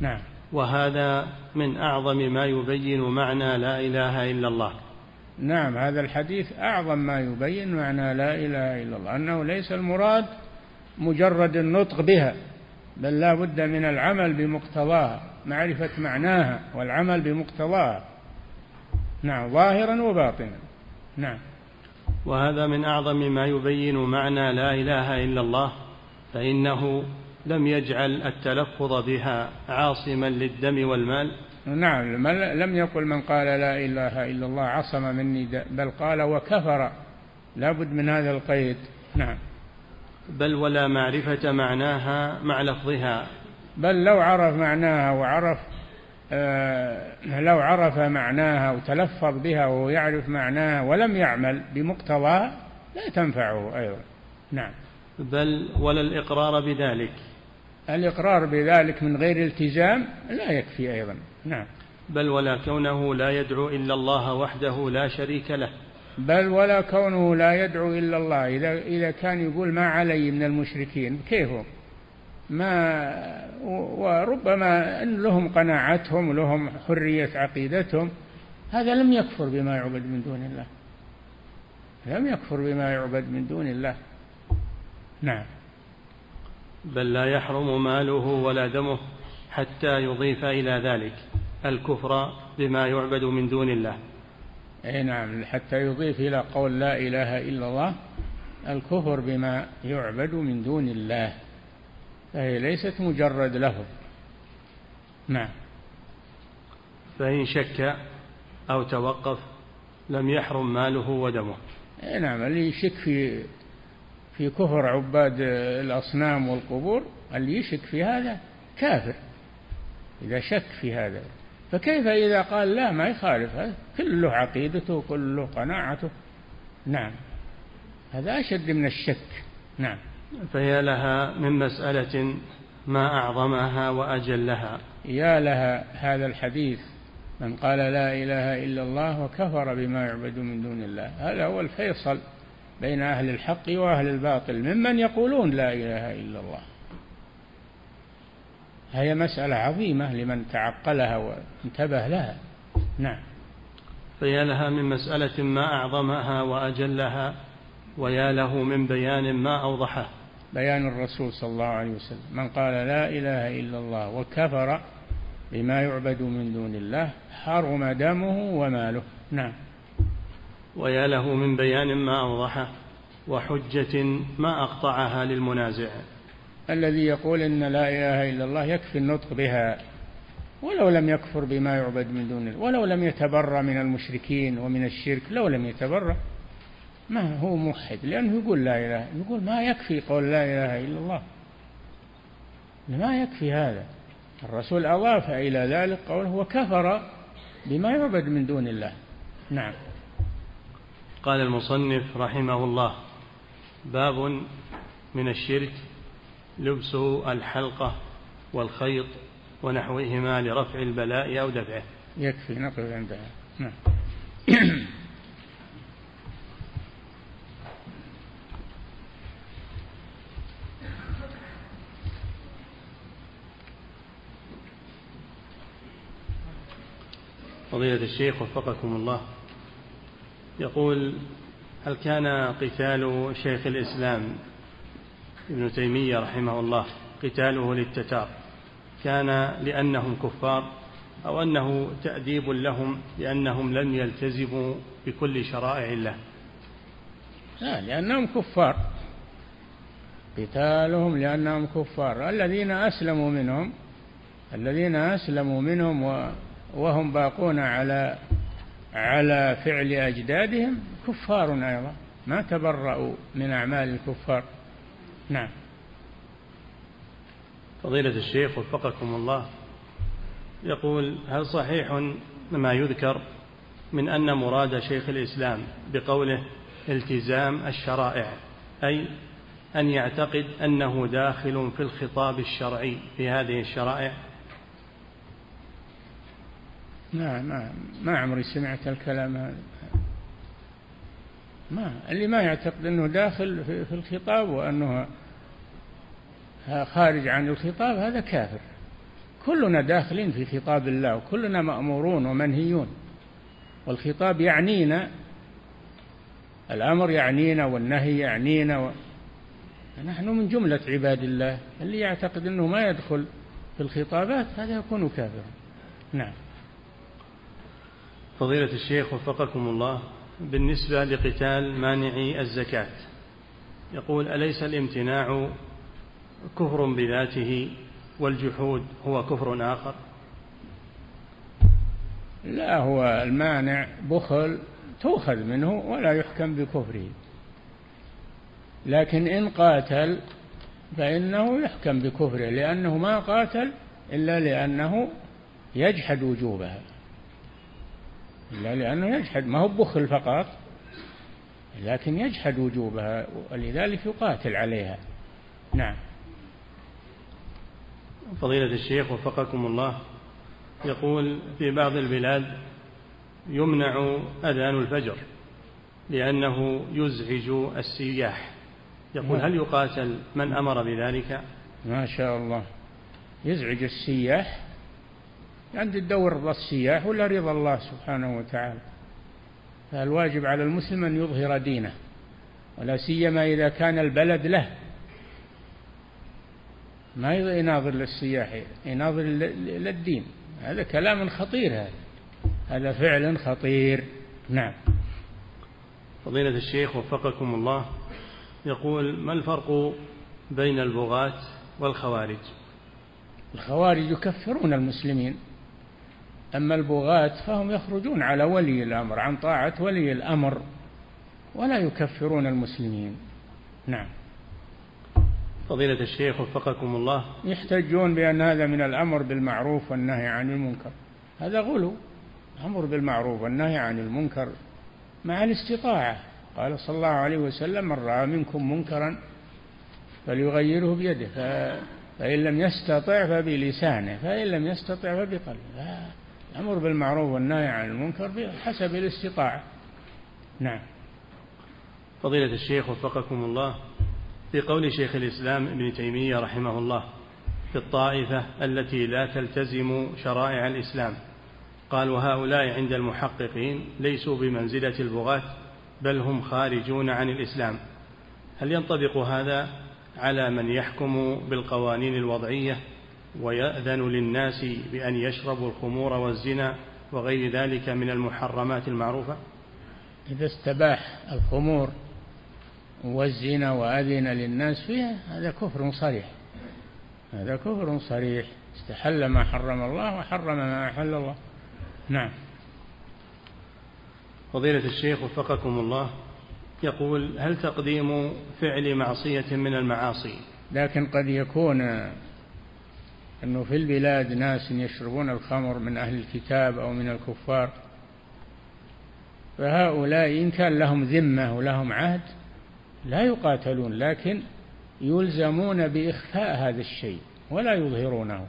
نعم. وهذا من أعظم ما يبين معنى لا إله إلا الله. نعم هذا الحديث أعظم ما يبين معنى لا إله إلا الله أنه ليس المراد مجرد النطق بها بل لا بد من العمل بمقتضاها معرفة معناها والعمل بمقتضاها. نعم ظاهرا وباطنا. نعم. وهذا من أعظم ما يبين معنى لا إله إلا الله فإنه لم يجعل التلفظ بها عاصما للدم والمال. نعم لم يقل من قال لا إله إلا الله عصم مني بل قال وكفر. لا بد من هذا القيد. نعم. بل ولا معرفة معناها مع لفظها. بل لو عرف معناها وعرف آه لو عرف معناها وتلفظ بها ويعرف معناها ولم يعمل بمقتضاها لا تنفعه أيضا. نعم. بل ولا الإقرار بذلك. الإقرار بذلك من غير التزام لا يكفي أيضا. نعم. بل ولا كونه لا يدعو إلا الله وحده لا شريك له. بل ولا كونه لا يدعو إلا الله. إذا إذا كان يقول ما علي من المشركين كيف ما وربما أن لهم قناعتهم ولهم حرية عقيدتهم هذا لم يكفر بما يعبد من دون الله. لم يكفر بما يعبد من دون الله. نعم. بل لا يحرم ماله ولا دمه حتى يضيف إلى ذلك الكفر بما يعبد من دون الله. أي نعم حتى يضيف إلى قول لا إله إلا الله الكفر بما يعبد من دون الله فهي ليست مجرد لفظ نعم. فإن شك أو توقف لم يحرم ماله ودمه. أي نعم اللي يشك في في كفر عباد الأصنام والقبور اللي يشك في هذا كافر إذا شك في هذا. فكيف إذا قال لا ما يخالف؟ هذا كل له عقيدته كل له قناعته. نعم. هذا أشد من الشك. نعم. فهي لها من مسألة ما أعظمها وأجلها. يا لها هذا الحديث. من قال لا إله إلا الله وكفر بما يعبد من دون الله. هذا هو الفيصل بين أهل الحق وأهل الباطل. ممن يقولون لا إله إلا الله. هي مسألة عظيمة لمن تعقلها وانتبه لها. نعم. فيا لها من مسألة ما أعظمها وأجلها ويا له من بيان ما أوضحه. بيان الرسول صلى الله عليه وسلم. من قال لا إله إلا الله وكفر بما يعبد من دون الله حرم دمه وماله. نعم. ويا له من بيان ما أوضحه وحجة ما أقطعها للمنازع. الذي يقول إن لا إله إلا الله يكفي النطق بها ولو لم يكفر بما يعبد من دون الله ولو لم يتبرأ من المشركين ومن الشرك لو لم يتبرأ. ما هو موحد؟ لأنه يقول لا إله يقول ما يكفي قول لا إله إلا الله. ما يكفي هذا؟ الرسول أضاف إلى ذلك قوله وكفر بما يعبد من دون الله. نعم. قال المصنف رحمه الله باب من الشرك لبس الحلقة والخيط ونحوهما لرفع البلاء أو دفعه. يكفي نقف عندها نعم. فضيلة الشيخ وفقكم الله. يقول هل كان قتال شيخ الإسلام ابن تيمية رحمه الله قتاله للتتار. كان لأنهم كفار أو أنه تأديب لهم لأنهم لم يلتزموا بكل شرائع الله. لا لأنهم كفار. قتالهم لأنهم كفار. الذين أسلموا منهم الذين أسلموا منهم وهم باقون على على فعل أجدادهم كفار أيضا. ما تبرأوا من أعمال الكفار. نعم. فضيلة الشيخ وفقكم الله يقول هل صحيح ما يذكر من أن مراد شيخ الإسلام بقوله التزام الشرائع أي أن يعتقد أنه داخل في الخطاب الشرعي في هذه الشرائع؟ ما ما ما عمري سمعت الكلام هذا. ما اللي ما يعتقد أنه داخل في الخطاب وأنه خارج عن الخطاب هذا كافر. كلنا داخلين في خطاب الله وكلنا مأمورون ومنهيون. والخطاب يعنينا الأمر يعنينا والنهي يعنينا و... نحن من جملة عباد الله. اللي يعتقد أنه ما يدخل في الخطابات هذا يكون كافرا. نعم. فضيلة الشيخ وفقكم الله. بالنسبة لقتال مانعي الزكاة. يقول أليس الامتناع كفر بذاته والجحود هو كفر آخر؟ لا هو المانع بخل تؤخذ منه ولا يحكم بكفره. لكن إن قاتل فإنه يحكم بكفره لأنه ما قاتل إلا لأنه يجحد وجوبها. إلا لأنه يجحد. ما هو بخل فقط لكن يجحد وجوبها ولذلك يقاتل عليها. نعم. فضيلة الشيخ وفقكم الله يقول في بعض البلاد يمنع أذان الفجر لأنه يزعج السياح. يقول هل يقاتل من أمر بذلك؟ ما شاء الله. يزعج السياح عند الدور رضا السياح ولا رضا الله سبحانه وتعالى. فالواجب على المسلم أن يظهر دينه ولا سيما إذا كان البلد له. ما يناظر للسياح يناظر للدين. هذا كلام خطير هذا. هذا فعل خطير. نعم. فضيلة الشيخ وفقكم الله. يقول ما الفرق بين البغاة والخوارج؟ الخوارج يكفرون المسلمين. أما البغاة فهم يخرجون على ولي الأمر عن طاعة ولي الأمر ولا يكفرون المسلمين. نعم. فضيلة الشيخ وفقكم الله. يحتجون بأن هذا من الأمر بالمعروف والنهي عن المنكر. هذا غلو الأمر بالمعروف والنهي عن المنكر مع الاستطاعة. قال صلى الله عليه وسلم من رأى منكم منكرا فليغيره بيده فإن لم يستطع فبلسانه فإن لم يستطع فبقلبه. الأمر بالمعروف والنهي عن المنكر بحسب الاستطاعة. نعم. فضيلة الشيخ وفقكم الله في قول شيخ الإسلام ابن تيمية رحمه الله في الطائفة التي لا تلتزم شرائع الإسلام قال وهؤلاء عند المحققين ليسوا بمنزلة البغاة بل هم خارجون عن الإسلام. هل ينطبق هذا على من يحكم بالقوانين الوضعية ويأذن للناس بأن يشربوا الخمور والزنا وغير ذلك من المحرمات المعروفة؟ إذا استباح الخمور والزنا وأذن للناس فيها هذا كفر صريح. هذا كفر صريح. استحل ما حرم الله وحرم ما أحل الله. نعم. فضيلة الشيخ وفقكم الله يقول هل تقديم فعل معصية من المعاصي؟ لكن قد يكون أنه في البلاد ناس يشربون الخمر من أهل الكتاب أو من الكفار. فهؤلاء إن كان لهم ذمة ولهم عهد لا يقاتلون لكن يلزمون بإخفاء هذا الشيء ولا يظهرونه.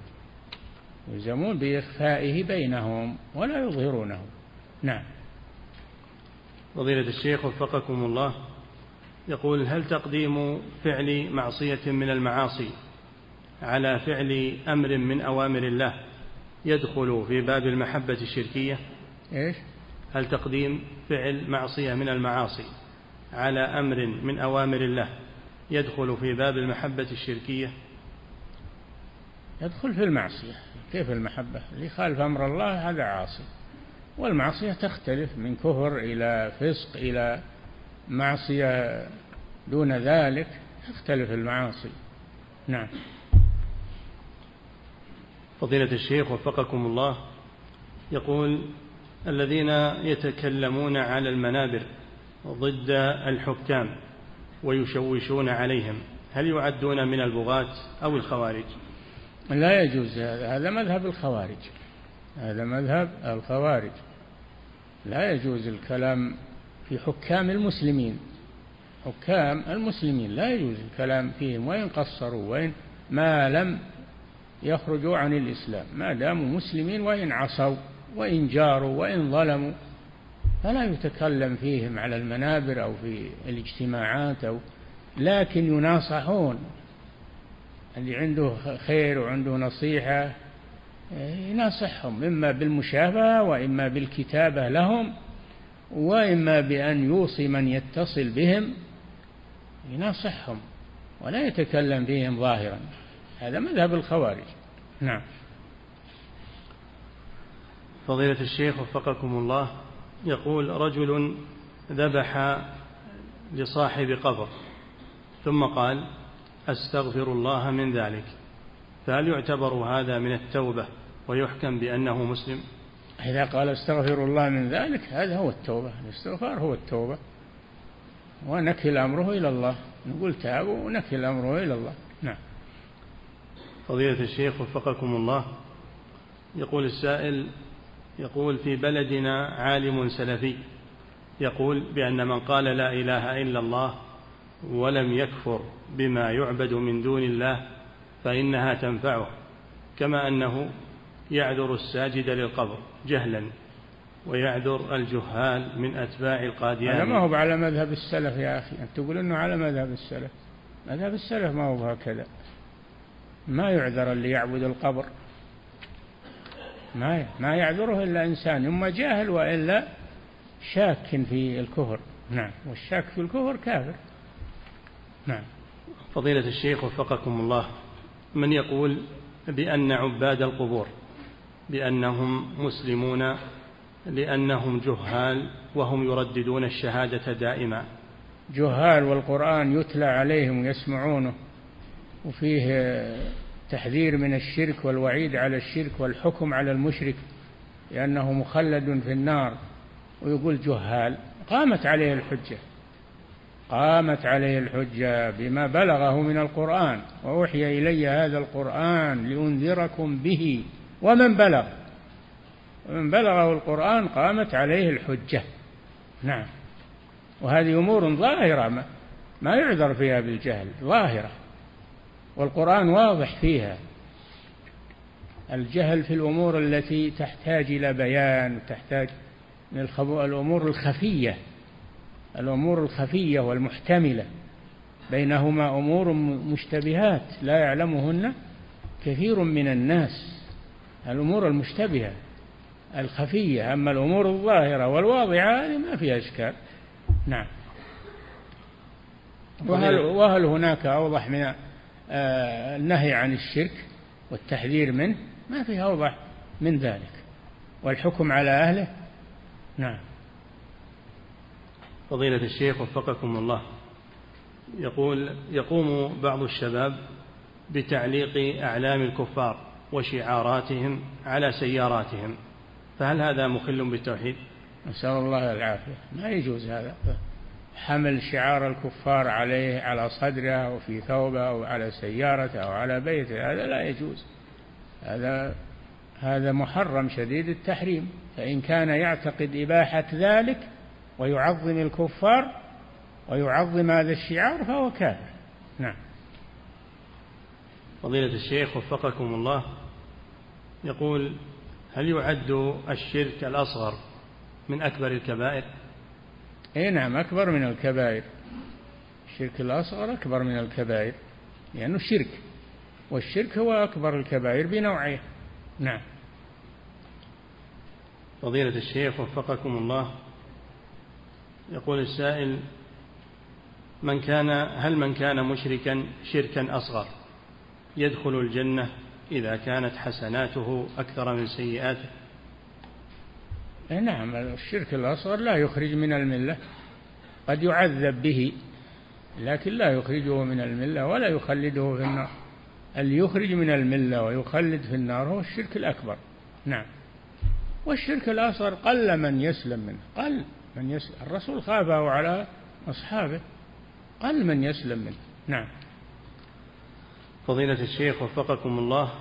يلزمون بإخفائه بينهم ولا يظهرونه. نعم. فضيلة الشيخ وفقكم الله يقول هل تقديم فعل معصية من المعاصي على فعل أمر من أوامر الله يدخل في باب المحبة الشركية. إيش؟ هل تقديم فعل معصية من المعاصي على أمر من أوامر الله يدخل في باب المحبة الشركية؟ يدخل في المعصية. كيف المحبة؟ اللي خالف أمر الله هذا عاصي. والمعصية تختلف من كفر إلى فسق إلى معصية دون ذلك. تختلف المعاصي. نعم. فضيلة الشيخ وفقكم الله يقول الذين يتكلمون على المنابر ضد الحكام ويشوشون عليهم هل يعدون من البغاة أو الخوارج؟ لا يجوز هذا هذا مذهب الخوارج هذا مذهب الخوارج. لا يجوز الكلام في حكام المسلمين حكام المسلمين لا يجوز الكلام فيهم وإن قصروا وإن ما لم يخرجوا عن الإسلام. ما داموا مسلمين وإن عصوا وإن جاروا وإن ظلموا فلا يتكلم فيهم على المنابر أو في الاجتماعات أو لكن يناصحون. اللي عنده خير وعنده نصيحة يناصحهم. إما بالمشافهة وإما بالكتابة لهم وإما بأن يوصي من يتصل بهم يناصحهم ولا يتكلم فيهم ظاهرا. هذا مذهب الخوارج. نعم. فضيلة الشيخ وفقكم الله يقول رجل ذبح لصاحب قبر ثم قال أستغفر الله من ذلك. فهل يعتبر هذا من التوبة ويحكم بأنه مسلم؟ إذا قال أستغفر الله من ذلك هذا هو التوبة. الاستغفار هو التوبة. ونكل امره إلى الله. نقول تاب ونكل امره إلى الله. فضيلة الشيخ وفقكم الله. يقول السائل يقول في بلدنا عالم سلفي يقول بأن من قال لا إله إلا الله ولم يكفر بما يعبد من دون الله فإنها تنفعه كما أنه يعذر الساجد للقبر جهلا ويعذر الجهال من أتباع القاديان. ما هو على مذهب السلف يا أخي أنت تقول أنه على مذهب السلف. مذهب السلف ما هو هكذا. ما يعذر اللي يعبد القبر. ما ما يعذره إلا إنسان إما جاهل وإلا شاك في الكفر. نعم والشاك في الكفر كافر. نعم. فضيلة الشيخ وفقكم الله من يقول بأن عباد القبور بأنهم مسلمون لأنهم جهال وهم يرددون الشهادة دائما. جهال والقرآن يتلى عليهم ويسمعونه. وفيه تحذير من الشرك والوعيد على الشرك والحكم على المشرك لأنه مخلد في النار. ويقول جهال قامت عليه الحجة قامت عليه الحجة بما بلغه من القرآن. وأوحي إلي هذا القرآن لأنذركم به. ومن بلغ؟ ومن بلغه القرآن قامت عليه الحجة. نعم. وهذه أمور ظاهرة ما, ما يعذر فيها بالجهل ظاهرة. والقرآن واضح فيها. الجهل في الأمور التي تحتاج إلى بيان تحتاج من الأمور الخفية الأمور الخفية والمحتملة. بينهما أمور مشتبهات لا يعلمهن كثير من الناس. الأمور المشتبهة الخفية أما الأمور الظاهرة والواضحة هذه ما فيها إشكال. نعم. وهل, وهل هناك أوضح من النهي عن الشرك والتحذير منه ما في أوضح من ذلك. والحكم على أهله؟ نعم. فضيلة الشيخ وفقكم الله. يقول يقوم بعض الشباب بتعليق أعلام الكفار وشعاراتهم على سياراتهم فهل هذا مخل بالتوحيد؟ نسأل الله العافية. ما يجوز هذا. حمل شعار الكفار عليه على صدره أو في ثوبه أو على سيارته أو على بيته هذا لا يجوز. هذا هذا محرم شديد التحريم. فإن كان يعتقد إباحة ذلك ويعظم الكفار ويعظم هذا الشعار فهو كافر. نعم. فضيلة الشيخ وفقكم الله يقول هل يعد الشرك الأصغر من أكبر الكبائر؟ إي نعم أكبر من الكبائر. الشرك الأصغر أكبر من الكبائر لأنه يعني شرك والشرك هو أكبر الكبائر بنوعيه نعم. فضيلة الشيخ وفقكم الله. يقول السائل من كان هل من كان مشركا شركا أصغر؟ يدخل الجنة إذا كانت حسناته أكثر من سيئاته. نعم الشرك الأصغر لا يخرج من الملة. قد يعذب به لكن لا يخرجه من الملة ولا يخلده في النار. اللي يخرج من الملة ويخلد في النار هو الشرك الأكبر. نعم. والشرك الأصغر قل من يسلم منه قل من يسلم الرسول خافه على أصحابه قل من يسلم منه. نعم. فضيلة الشيخ وفقكم الله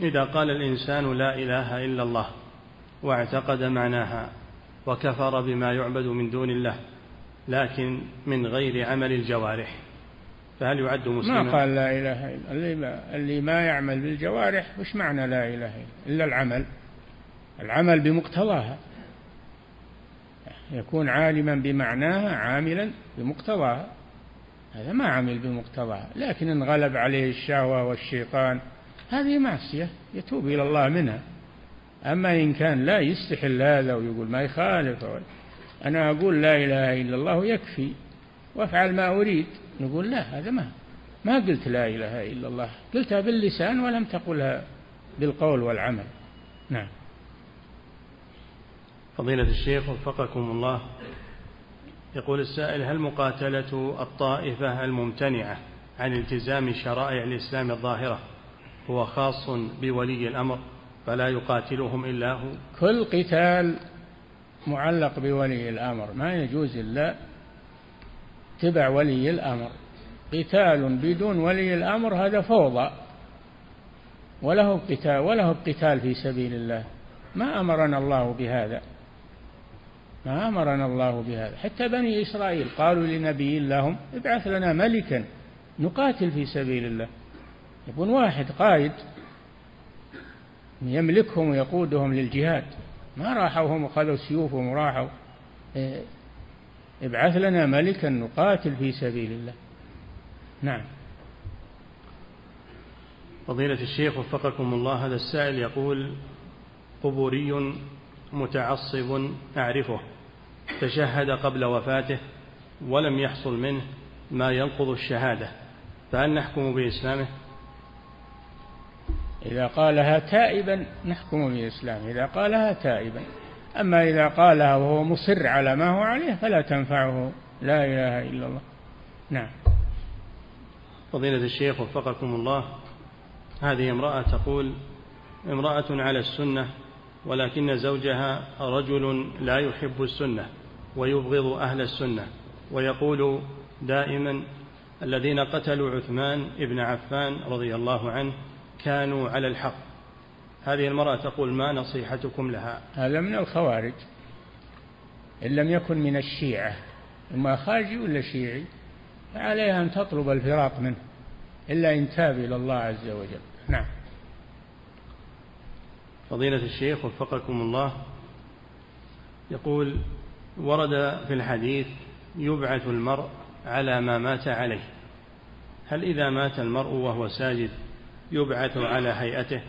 إذا قال الإنسان لا إله إلا الله واعتقد معناها وكفر بما يعبد من دون الله لكن من غير عمل الجوارح. فهل يعد مسلما؟ ما قال لا إله إلا اللي ما, اللي ما يعمل بالجوارح وش معنى لا إله إلا إلا العمل. العمل بمقتضاها. يكون عالما بمعناها عاملا بمقتضاها. هذا ما عمل بمقتضاها. لكن ان غلب عليه الشهوة والشيطان هذه معصية يتوب إلى الله منها. أما إن كان لا يستحل هذا ويقول ما يخالف أنا أقول لا إله إلا الله يكفي وأفعل ما أريد. نقول لا هذا ما ما قلت لا إله إلا الله. قلتها باللسان ولم تقلها بالقول والعمل. نعم. فضيلة الشيخ وفقكم الله. يقول السائل هل مقاتلة الطائفة الممتنعة عن التزام شرائع الإسلام الظاهرة هو خاص بولي الأمر؟ فلا يقاتلهم إلا هو. كل قتال معلق بولي الأمر ما يجوز إلا تبع ولي الأمر. قتال بدون ولي الأمر هذا فوضى وله قتال وله قتال في سبيل الله. ما أمرنا الله بهذا ما أمرنا الله بهذا. حتى بني إسرائيل قالوا لنبي لهم ابعث لنا ملكا نقاتل في سبيل الله. يكون واحد قائد يملكهم ويقودهم للجهاد. ما راحوا هم وخذوا سيوفهم وراحوا. إيه، ابعث لنا ملكا نقاتل في سبيل الله. نعم. فضيلة الشيخ وفقكم الله هذا السائل يقول قبوري متعصب أعرفه. تشهد قبل وفاته ولم يحصل منه ما ينقض الشهادة فهل نحكم بإسلامه؟ إذا قالها تائبا نحكم بإسلامه إذا قالها تائبا. أما إذا قالها وهو مصر على ما هو عليه فلا تنفعه. لا إله إلا الله. نعم. فضيلة الشيخ وفقكم الله هذه امرأة تقول امرأة على السنة ولكن زوجها رجل لا يحب السنة ويبغض أهل السنة ويقول دائما الذين قتلوا عثمان ابن عفان رضي الله عنه كانوا على الحق. هذه المرأة تقول ما نصيحتكم لها؟ هذا من الخوارج. إن لم يكن من الشيعة. إما خارجي ولا شيعي؟ فعليها أن تطلب الفراق منه. إلا إن تاب إلى الله عز وجل. نعم. فضيلة الشيخ وفقكم الله يقول ورد في الحديث يبعث المرء على ما مات عليه. هل إذا مات المرء وهو ساجد يبعث على هيئته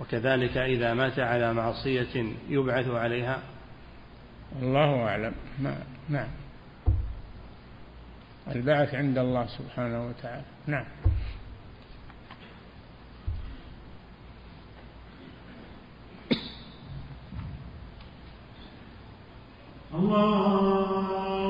وكذلك إذا مات على معصية يبعث عليها. الله أعلم. ما نعم. البعث عند الله سبحانه وتعالى. نعم. الله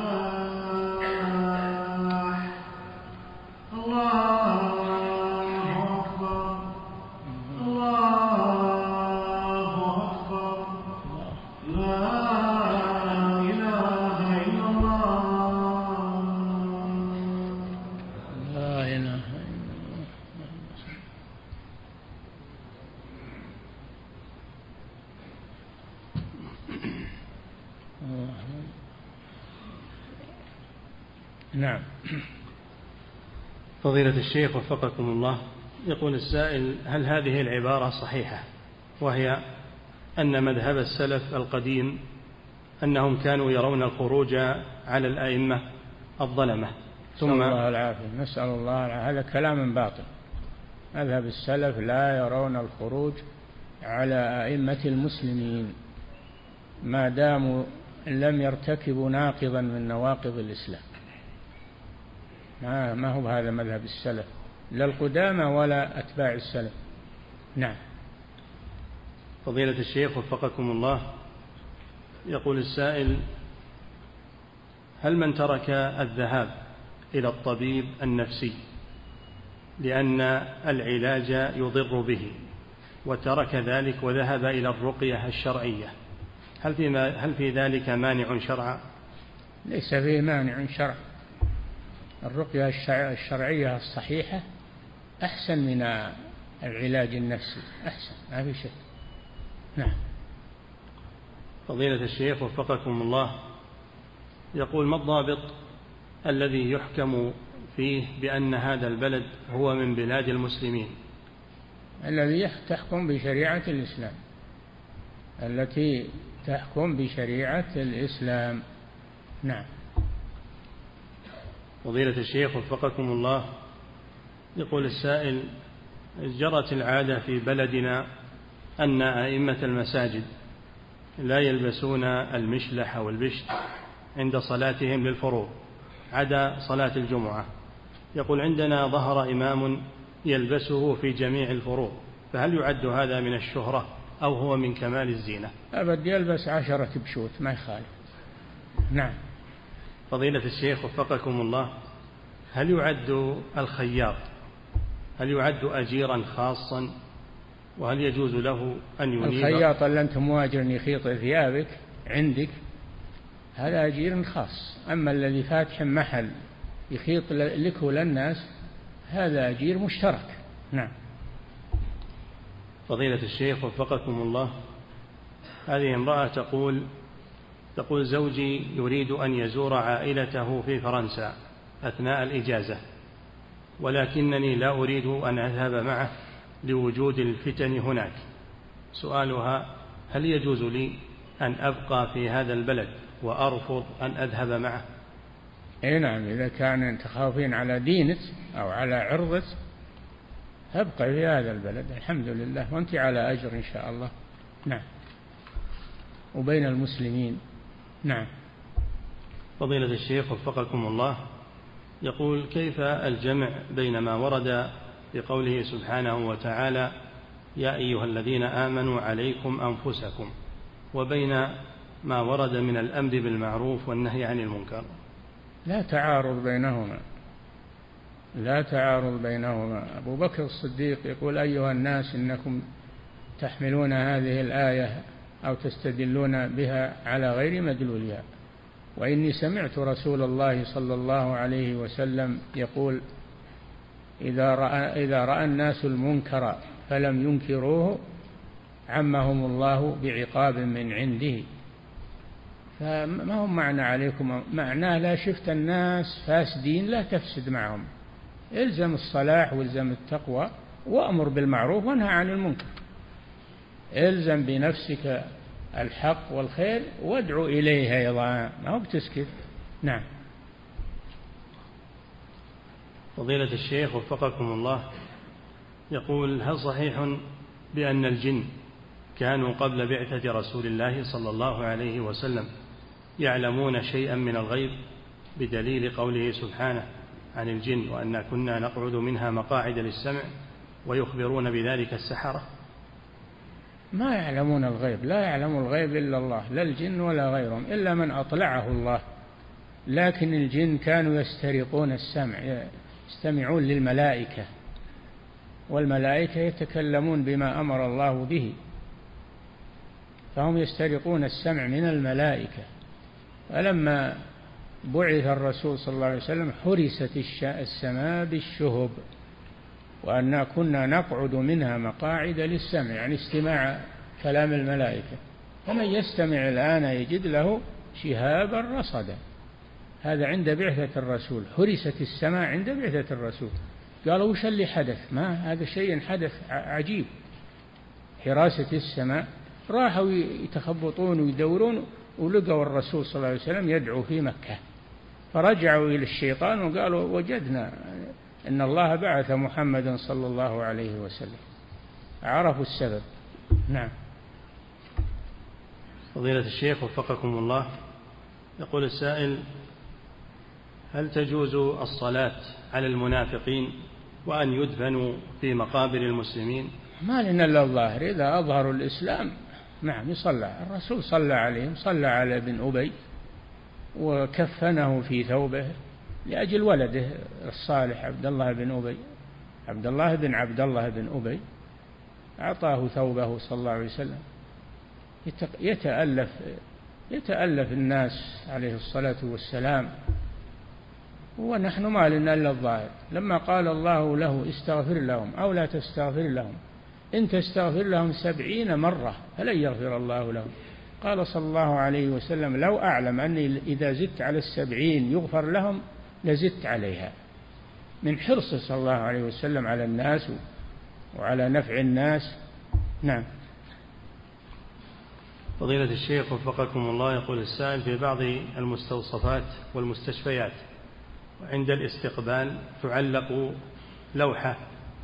فضيلة الشيخ وفقكم الله يقول السائل هل هذه العبارة صحيحة؟ وهي أن مذهب السلف القديم أنهم كانوا يرون الخروج على الأئمة الظلمة ثم الله العافية. نسأل الله العافية. هذا كلام باطل. مذهب السلف لا يرون الخروج على أئمة المسلمين ما داموا لم يرتكبوا ناقضا من نواقض الإسلام. ما, ما هو هذا مذهب السلف؟ لا القدامى ولا أتباع السلف. نعم. فضيلة الشيخ وفقكم الله يقول السائل هل من ترك الذهاب إلى الطبيب النفسي لأن العلاج يضر به وترك ذلك وذهب إلى الرقية الشرعية؟ هل في, هل في ذلك مانع شرعا؟ ليس فيه مانع شرع الرقية الشرعية الصحيحة أحسن من العلاج النفسي أحسن ما في شك. نعم. فضيلة الشيخ وفقكم الله يقول ما الضابط الذي يحكم فيه بأن هذا البلد هو من بلاد المسلمين؟ الذي تحكم بشريعة الإسلام. التي تحكم بشريعة الإسلام. نعم. فضيلة الشيخ وفقكم الله يقول السائل جرت العادة في بلدنا أن أئمة المساجد لا يلبسون المشلح أو البشت عند صلاتهم للفروض عدا صلاة الجمعة. يقول عندنا ظهر إمام يلبسه في جميع الفروض فهل يعد هذا من الشهرة أو هو من كمال الزينة؟ أبد يلبس عشرة بشوت ما يخالف. نعم. فضيلة الشيخ وفقكم الله هل يعد الخياط هل يعد أجيرا خاصا؟ وهل يجوز له أن ينيب؟ الخياط اللي أنت مواجر يخيط ثيابك عندك هذا أجير خاص. أما الذي فاتح محل يخيط لك وللناس هذا أجير مشترك. نعم. فضيلة الشيخ وفقكم الله هذه امرأة تقول تقول زوجي يريد أن يزور عائلته في فرنسا أثناء الإجازة ولكنني لا أريد أن أذهب معه لوجود الفتن هناك. سؤالها هل يجوز لي أن أبقى في هذا البلد وأرفض أن أذهب معه؟ إي نعم إذا كان تخافين على دينك أو على عرضك ابقي في هذا البلد الحمد لله وأنت على أجر إن شاء الله. نعم. وبين المسلمين. نعم. فضيلة الشيخ وفقكم الله يقول كيف الجمع بين ما ورد بقوله سبحانه وتعالى يا أيها الذين آمنوا عليكم أنفسكم وبين ما ورد من الأمر بالمعروف والنهي عن المنكر؟ لا تعارض بينهما. لا تعارض بينهما. أبو بكر الصديق يقول أيها الناس إنكم تحملون هذه الآية أو تستدلون بها على غير مدلولها. وإني سمعت رسول الله صلى الله عليه وسلم يقول إذا رأى, إذا رأى الناس المنكر فلم ينكروه عمهم الله بعقاب من عنده. فما هو معنى عليكم؟ معناه لا شفت الناس فاسدين لا تفسد معهم. إلزم الصلاح وإلزم التقوى وأمر بالمعروف وانهى عن المنكر. إلزم بنفسك الحق والخير وادعو إليه أيضا. ما هو بتسكت؟ نعم. فضيلة الشيخ وفقكم الله يقول هل صحيح بأن الجن كانوا قبل بعثة رسول الله صلى الله عليه وسلم يعلمون شيئا من الغيب بدليل قوله سبحانه عن الجن وأنا كنا نقعد منها مقاعد للسمع ويخبرون بذلك السحرة؟ ما يعلمون الغيب لا يعلم الغيب إلا الله لا الجن ولا غيرهم إلا من أطلعه الله. لكن الجن كانوا يسترقون السمع يستمعون للملائكة والملائكة يتكلمون بما أمر الله به. فهم يسترقون السمع من الملائكة. فلما بعث الرسول صلى الله عليه وسلم حرست السماء بالشهب. وأنا كنا نقعد منها مقاعد للسمع يعني استماع كلام الملائكة. فمن يستمع الآن يجد له شهابا رصدا. هذا عند بعثة الرسول حرست السماء عند بعثة الرسول. قالوا وش اللي حدث؟ ما هذا شيء حدث عجيب. حراسة السماء راحوا يتخبطون ويدورون ولقوا الرسول صلى الله عليه وسلم يدعو في مكة. فرجعوا إلى الشيطان وقالوا وجدنا أن الله بعث محمدا صلى الله عليه وسلم. عرفوا السبب. نعم. فضيلة الشيخ وفقكم الله يقول السائل هل تجوز الصلاة على المنافقين وأن يدفنوا في مقابر المسلمين؟ ما لنا إلا الظاهر إذا أظهروا الإسلام نعم يصلى. الرسول صلى عليهم صلى على ابن أبي وكفنه في ثوبه. لأجل ولده الصالح عبد الله بن أبي عبد الله بن عبد الله بن أبي أعطاه ثوبه صلى الله عليه وسلم. يتألف يتألف الناس عليه الصلاة والسلام. ونحن ما لنا إلا الظاهر. لما قال الله له استغفر لهم أو لا تستغفر لهم إن تستغفر لهم سبعين مرة فلن يغفر الله لهم. قال صلى الله عليه وسلم لو أعلم أني إذا زدت على السبعين يغفر لهم لزدت عليها. من حرصه صلى الله عليه وسلم على الناس وعلى نفع الناس. نعم. فضيلة الشيخ وفقكم الله يقول السائل في بعض المستوصفات والمستشفيات وعند الاستقبال تعلق لوحة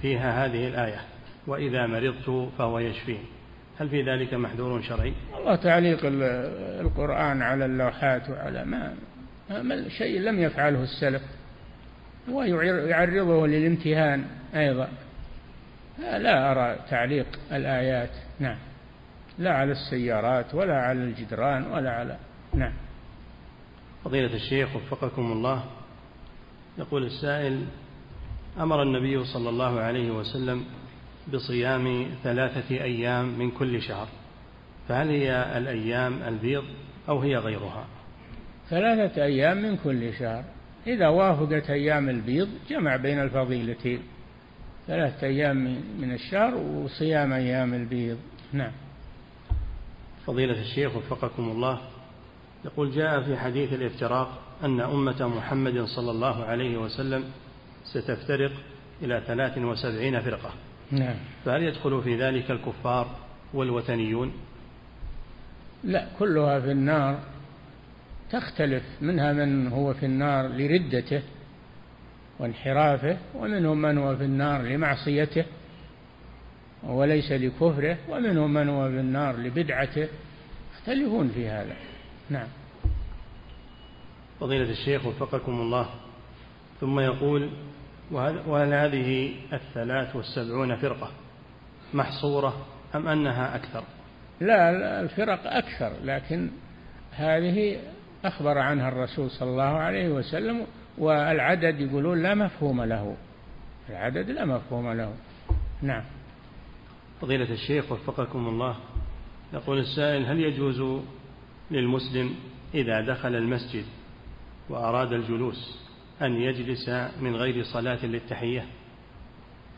فيها هذه الآية وإذا مرضت فهو يشفين هل في ذلك محذور شرعي؟ الله تعليق القرآن على اللوحات وعلى ما شيء لم يفعله السلف ويعرضه للامتهان أيضا. لا أرى تعليق الآيات نعم. لا على السيارات ولا على الجدران ولا على نعم. فضيلة الشيخ وفقكم الله يقول السائل أمر النبي صلى الله عليه وسلم بصيام ثلاثة أيام من كل شهر فهل هي الأيام البيض أو هي غيرها؟ ثلاثة أيام من كل شهر. إذا وافقت أيام البيض جمع بين الفضيلتين. ثلاثة أيام من الشهر وصيام أيام البيض. نعم. فضيلة الشيخ وفقكم الله يقول جاء في حديث الافتراق أن أمة محمد صلى الله عليه وسلم ستفترق إلى ثلاث وسبعين فرقة. نعم. فهل يدخل في ذلك الكفار والوثنيون؟ لا كلها في النار. تختلف منها من هو في النار لردته وانحرافه ومنهم من هو في النار لمعصيته وليس لكفره ومنهم من هو في النار لبدعته. يختلفون في هذا. نعم. فضيلة الشيخ وفقكم الله. ثم يقول وهل هذه الثلاث والسبعون فرقة محصورة أم أنها أكثر؟ لا الفرق أكثر لكن هذه أخبر عنها الرسول صلى الله عليه وسلم والعدد يقولون لا مفهوم له. العدد لا مفهوم له. نعم. فضيلة الشيخ وفقكم الله يقول السائل هل يجوز للمسلم إذا دخل المسجد وأراد الجلوس أن يجلس من غير صلاة للتحية؟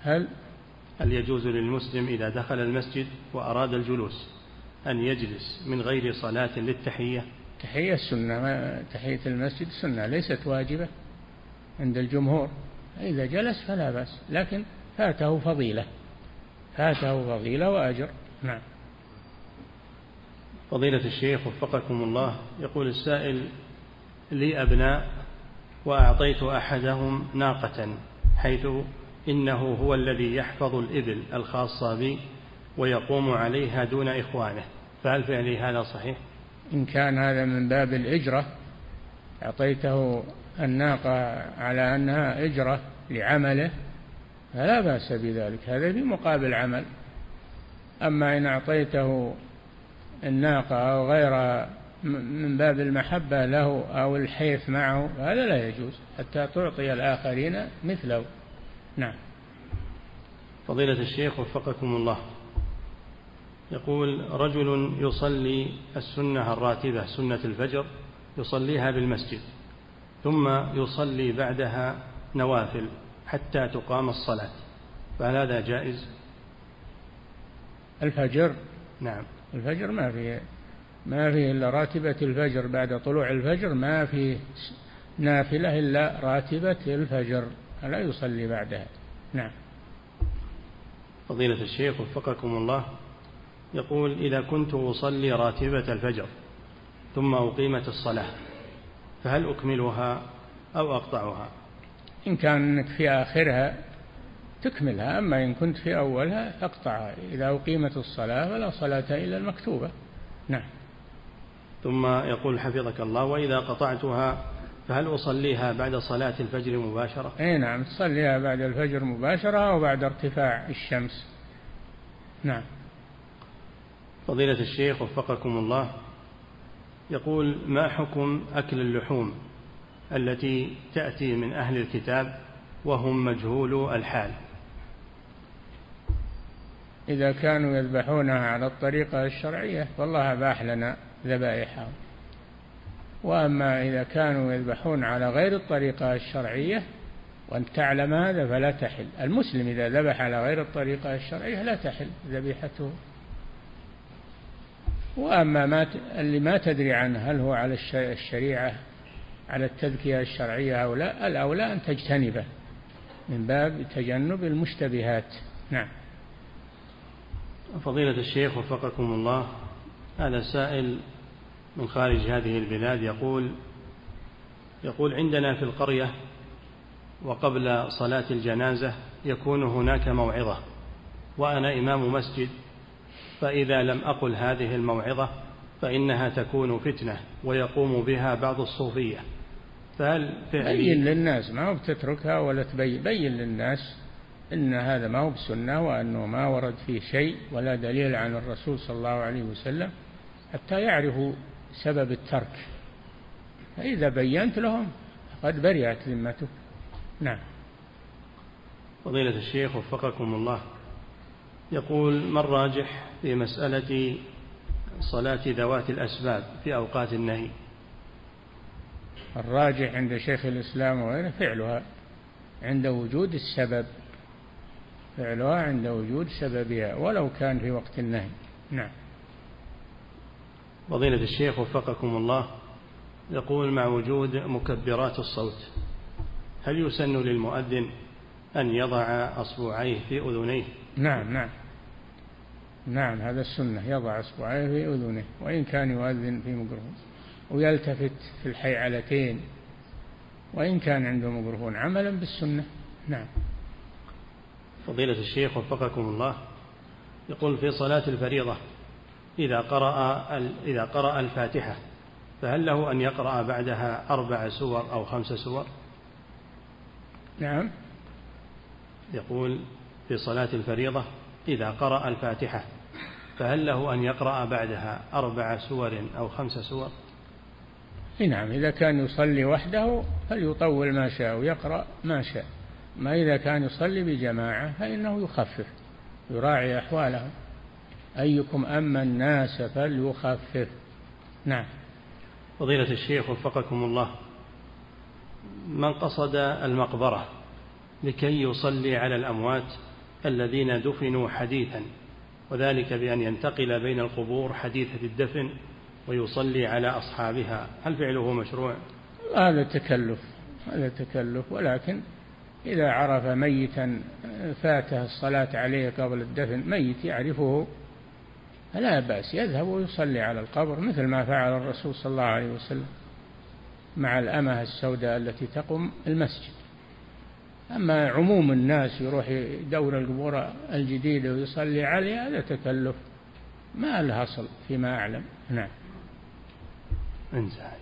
هل؟ هل يجوز للمسلم إذا دخل المسجد وأراد الجلوس أن يجلس من غير صلاة للتحية؟ تحية سنة ما تحية المسجد سنة ليست واجبة عند الجمهور. إذا جلس فلا بأس لكن فاته فضيلة فاته فضيلة وأجر. نعم. فضيلة الشيخ وفقكم الله يقول السائل لي أبناء وأعطيت أحدهم ناقة حيث إنه هو الذي يحفظ الإبل الخاصة بي ويقوم عليها دون إخوانه. فهل فعلي هذا صحيح؟ إن كان هذا من باب الإجرة أعطيته الناقة على أنها إجرة لعمله فلا بأس بذلك هذا في مقابل عمل. أما إن أعطيته الناقة أو غيرها من باب المحبة له أو الحيف معه هذا لا يجوز حتى تعطي الآخرين مثله. نعم. فضيلة الشيخ وفقكم الله. يقول رجل يصلي السنة الراتبة سنة الفجر يصليها بالمسجد ثم يصلي بعدها نوافل حتى تقام الصلاة. فهل هذا جائز؟ الفجر؟ نعم. الفجر ما فيه ما فيه إلا راتبة الفجر بعد طلوع الفجر ما فيه نافلة إلا راتبة الفجر لا يصلي بعدها. نعم. فضيلة الشيخ وفقكم الله يقول إذا كنت أصلي راتبة الفجر ثم أقيمت الصلاة فهل أكملها أو أقطعها؟ إن كان في آخرها تكملها أما إن كنت في أولها فاقطعها إذا أقيمت الصلاة فلا صلاة إلا المكتوبة. نعم. ثم يقول حفظك الله وإذا قطعتها فهل أصليها بعد صلاة الفجر مباشرة؟ أي نعم تصليها بعد الفجر مباشرة أو بعد ارتفاع الشمس. نعم. فضيلة الشيخ وفقكم الله يقول ما حكم أكل اللحوم التي تأتي من أهل الكتاب وهم مجهول الحال؟ إذا كانوا يذبحونها على الطريقة الشرعية فالله أباح لنا ذبائحهم وأما إذا كانوا يذبحون على غير الطريقة الشرعية وأنت تعلم هذا فلا تحل. المسلم إذا ذبح على غير الطريقة الشرعية لا تحل ذبيحته. وأما ما اللي ما تدري عنه هل هو على الشريعة على التذكية الشرعية أو لا الأولى أن تجتنبه من باب تجنب المشتبهات. نعم. فضيلة الشيخ وفقكم الله هذا سائل من خارج هذه البلاد يقول يقول عندنا في القرية وقبل صلاة الجنازة يكون هناك موعظة وأنا إمام مسجد فإذا لم أقل هذه الموعظة فإنها تكون فتنة ويقوم بها بعض الصوفية. فهل بين للناس ما هو بتتركها ولا تبين. بين للناس إن هذا ما هو بسنة وأنه ما ورد فيه شيء ولا دليل عن الرسول صلى الله عليه وسلم حتى يعرفوا سبب الترك. فإذا بينت لهم قد برئت ذمتك. نعم. فضيلة الشيخ وفقكم الله. يقول ما الراجح في مسألة صلاة ذوات الأسباب في أوقات النهي؟ الراجح عند شيخ الإسلام وغيره فعلها عند وجود السبب فعلها عند وجود سببها ولو كان في وقت النهي. نعم. فضيلة الشيخ وفقكم الله يقول مع وجود مكبرات الصوت هل يسن للمؤذن أن يضع أصبعيه في أذنيه؟ نعم نعم. نعم هذا السنة يضع أصبعيه في أذنه وإن كان يؤذن في ميكروفون ويلتفت في الحيعلتين وإن كان عنده ميكروفون عملا بالسنة. نعم. فضيلة الشيخ وفقكم الله يقول في صلاة الفريضة إذا قرأ إذا قرأ الفاتحة فهل له أن يقرأ بعدها أربع سور أو خمس سور؟ نعم. يقول في صلاة الفريضة إذا قرأ الفاتحة فهل له أن يقرأ بعدها أربع سور أو خمس سور؟ نعم إذا كان يصلي وحده فليطول ما شاء ويقرأ ما شاء ما إذا كان يصلي بجماعة فإنه يخفف يراعي أحوالهم أيكم أما الناس فليخفف. نعم. فضيلة الشيخ وفقكم الله من قصد المقبرة لكي يصلي على الأموات الذين دفنوا حديثا وذلك بأن ينتقل بين القبور حديثة الدفن ويصلي على أصحابها. هل فعله مشروع؟ هذا تكلف هذا تكلف. ولكن إذا عرف ميتا فاته الصلاة عليه قبل الدفن ميت يعرفه فلا بأس يذهب ويصلي على القبر مثل ما فعل الرسول صلى الله عليه وسلم مع الأمة السوداء التي تقم المسجد. أما عموم الناس يروح يدور القبور الجديدة ويصلي عليها هذا تكلف. ما له أصل فيما أعلم. نعم. انتهى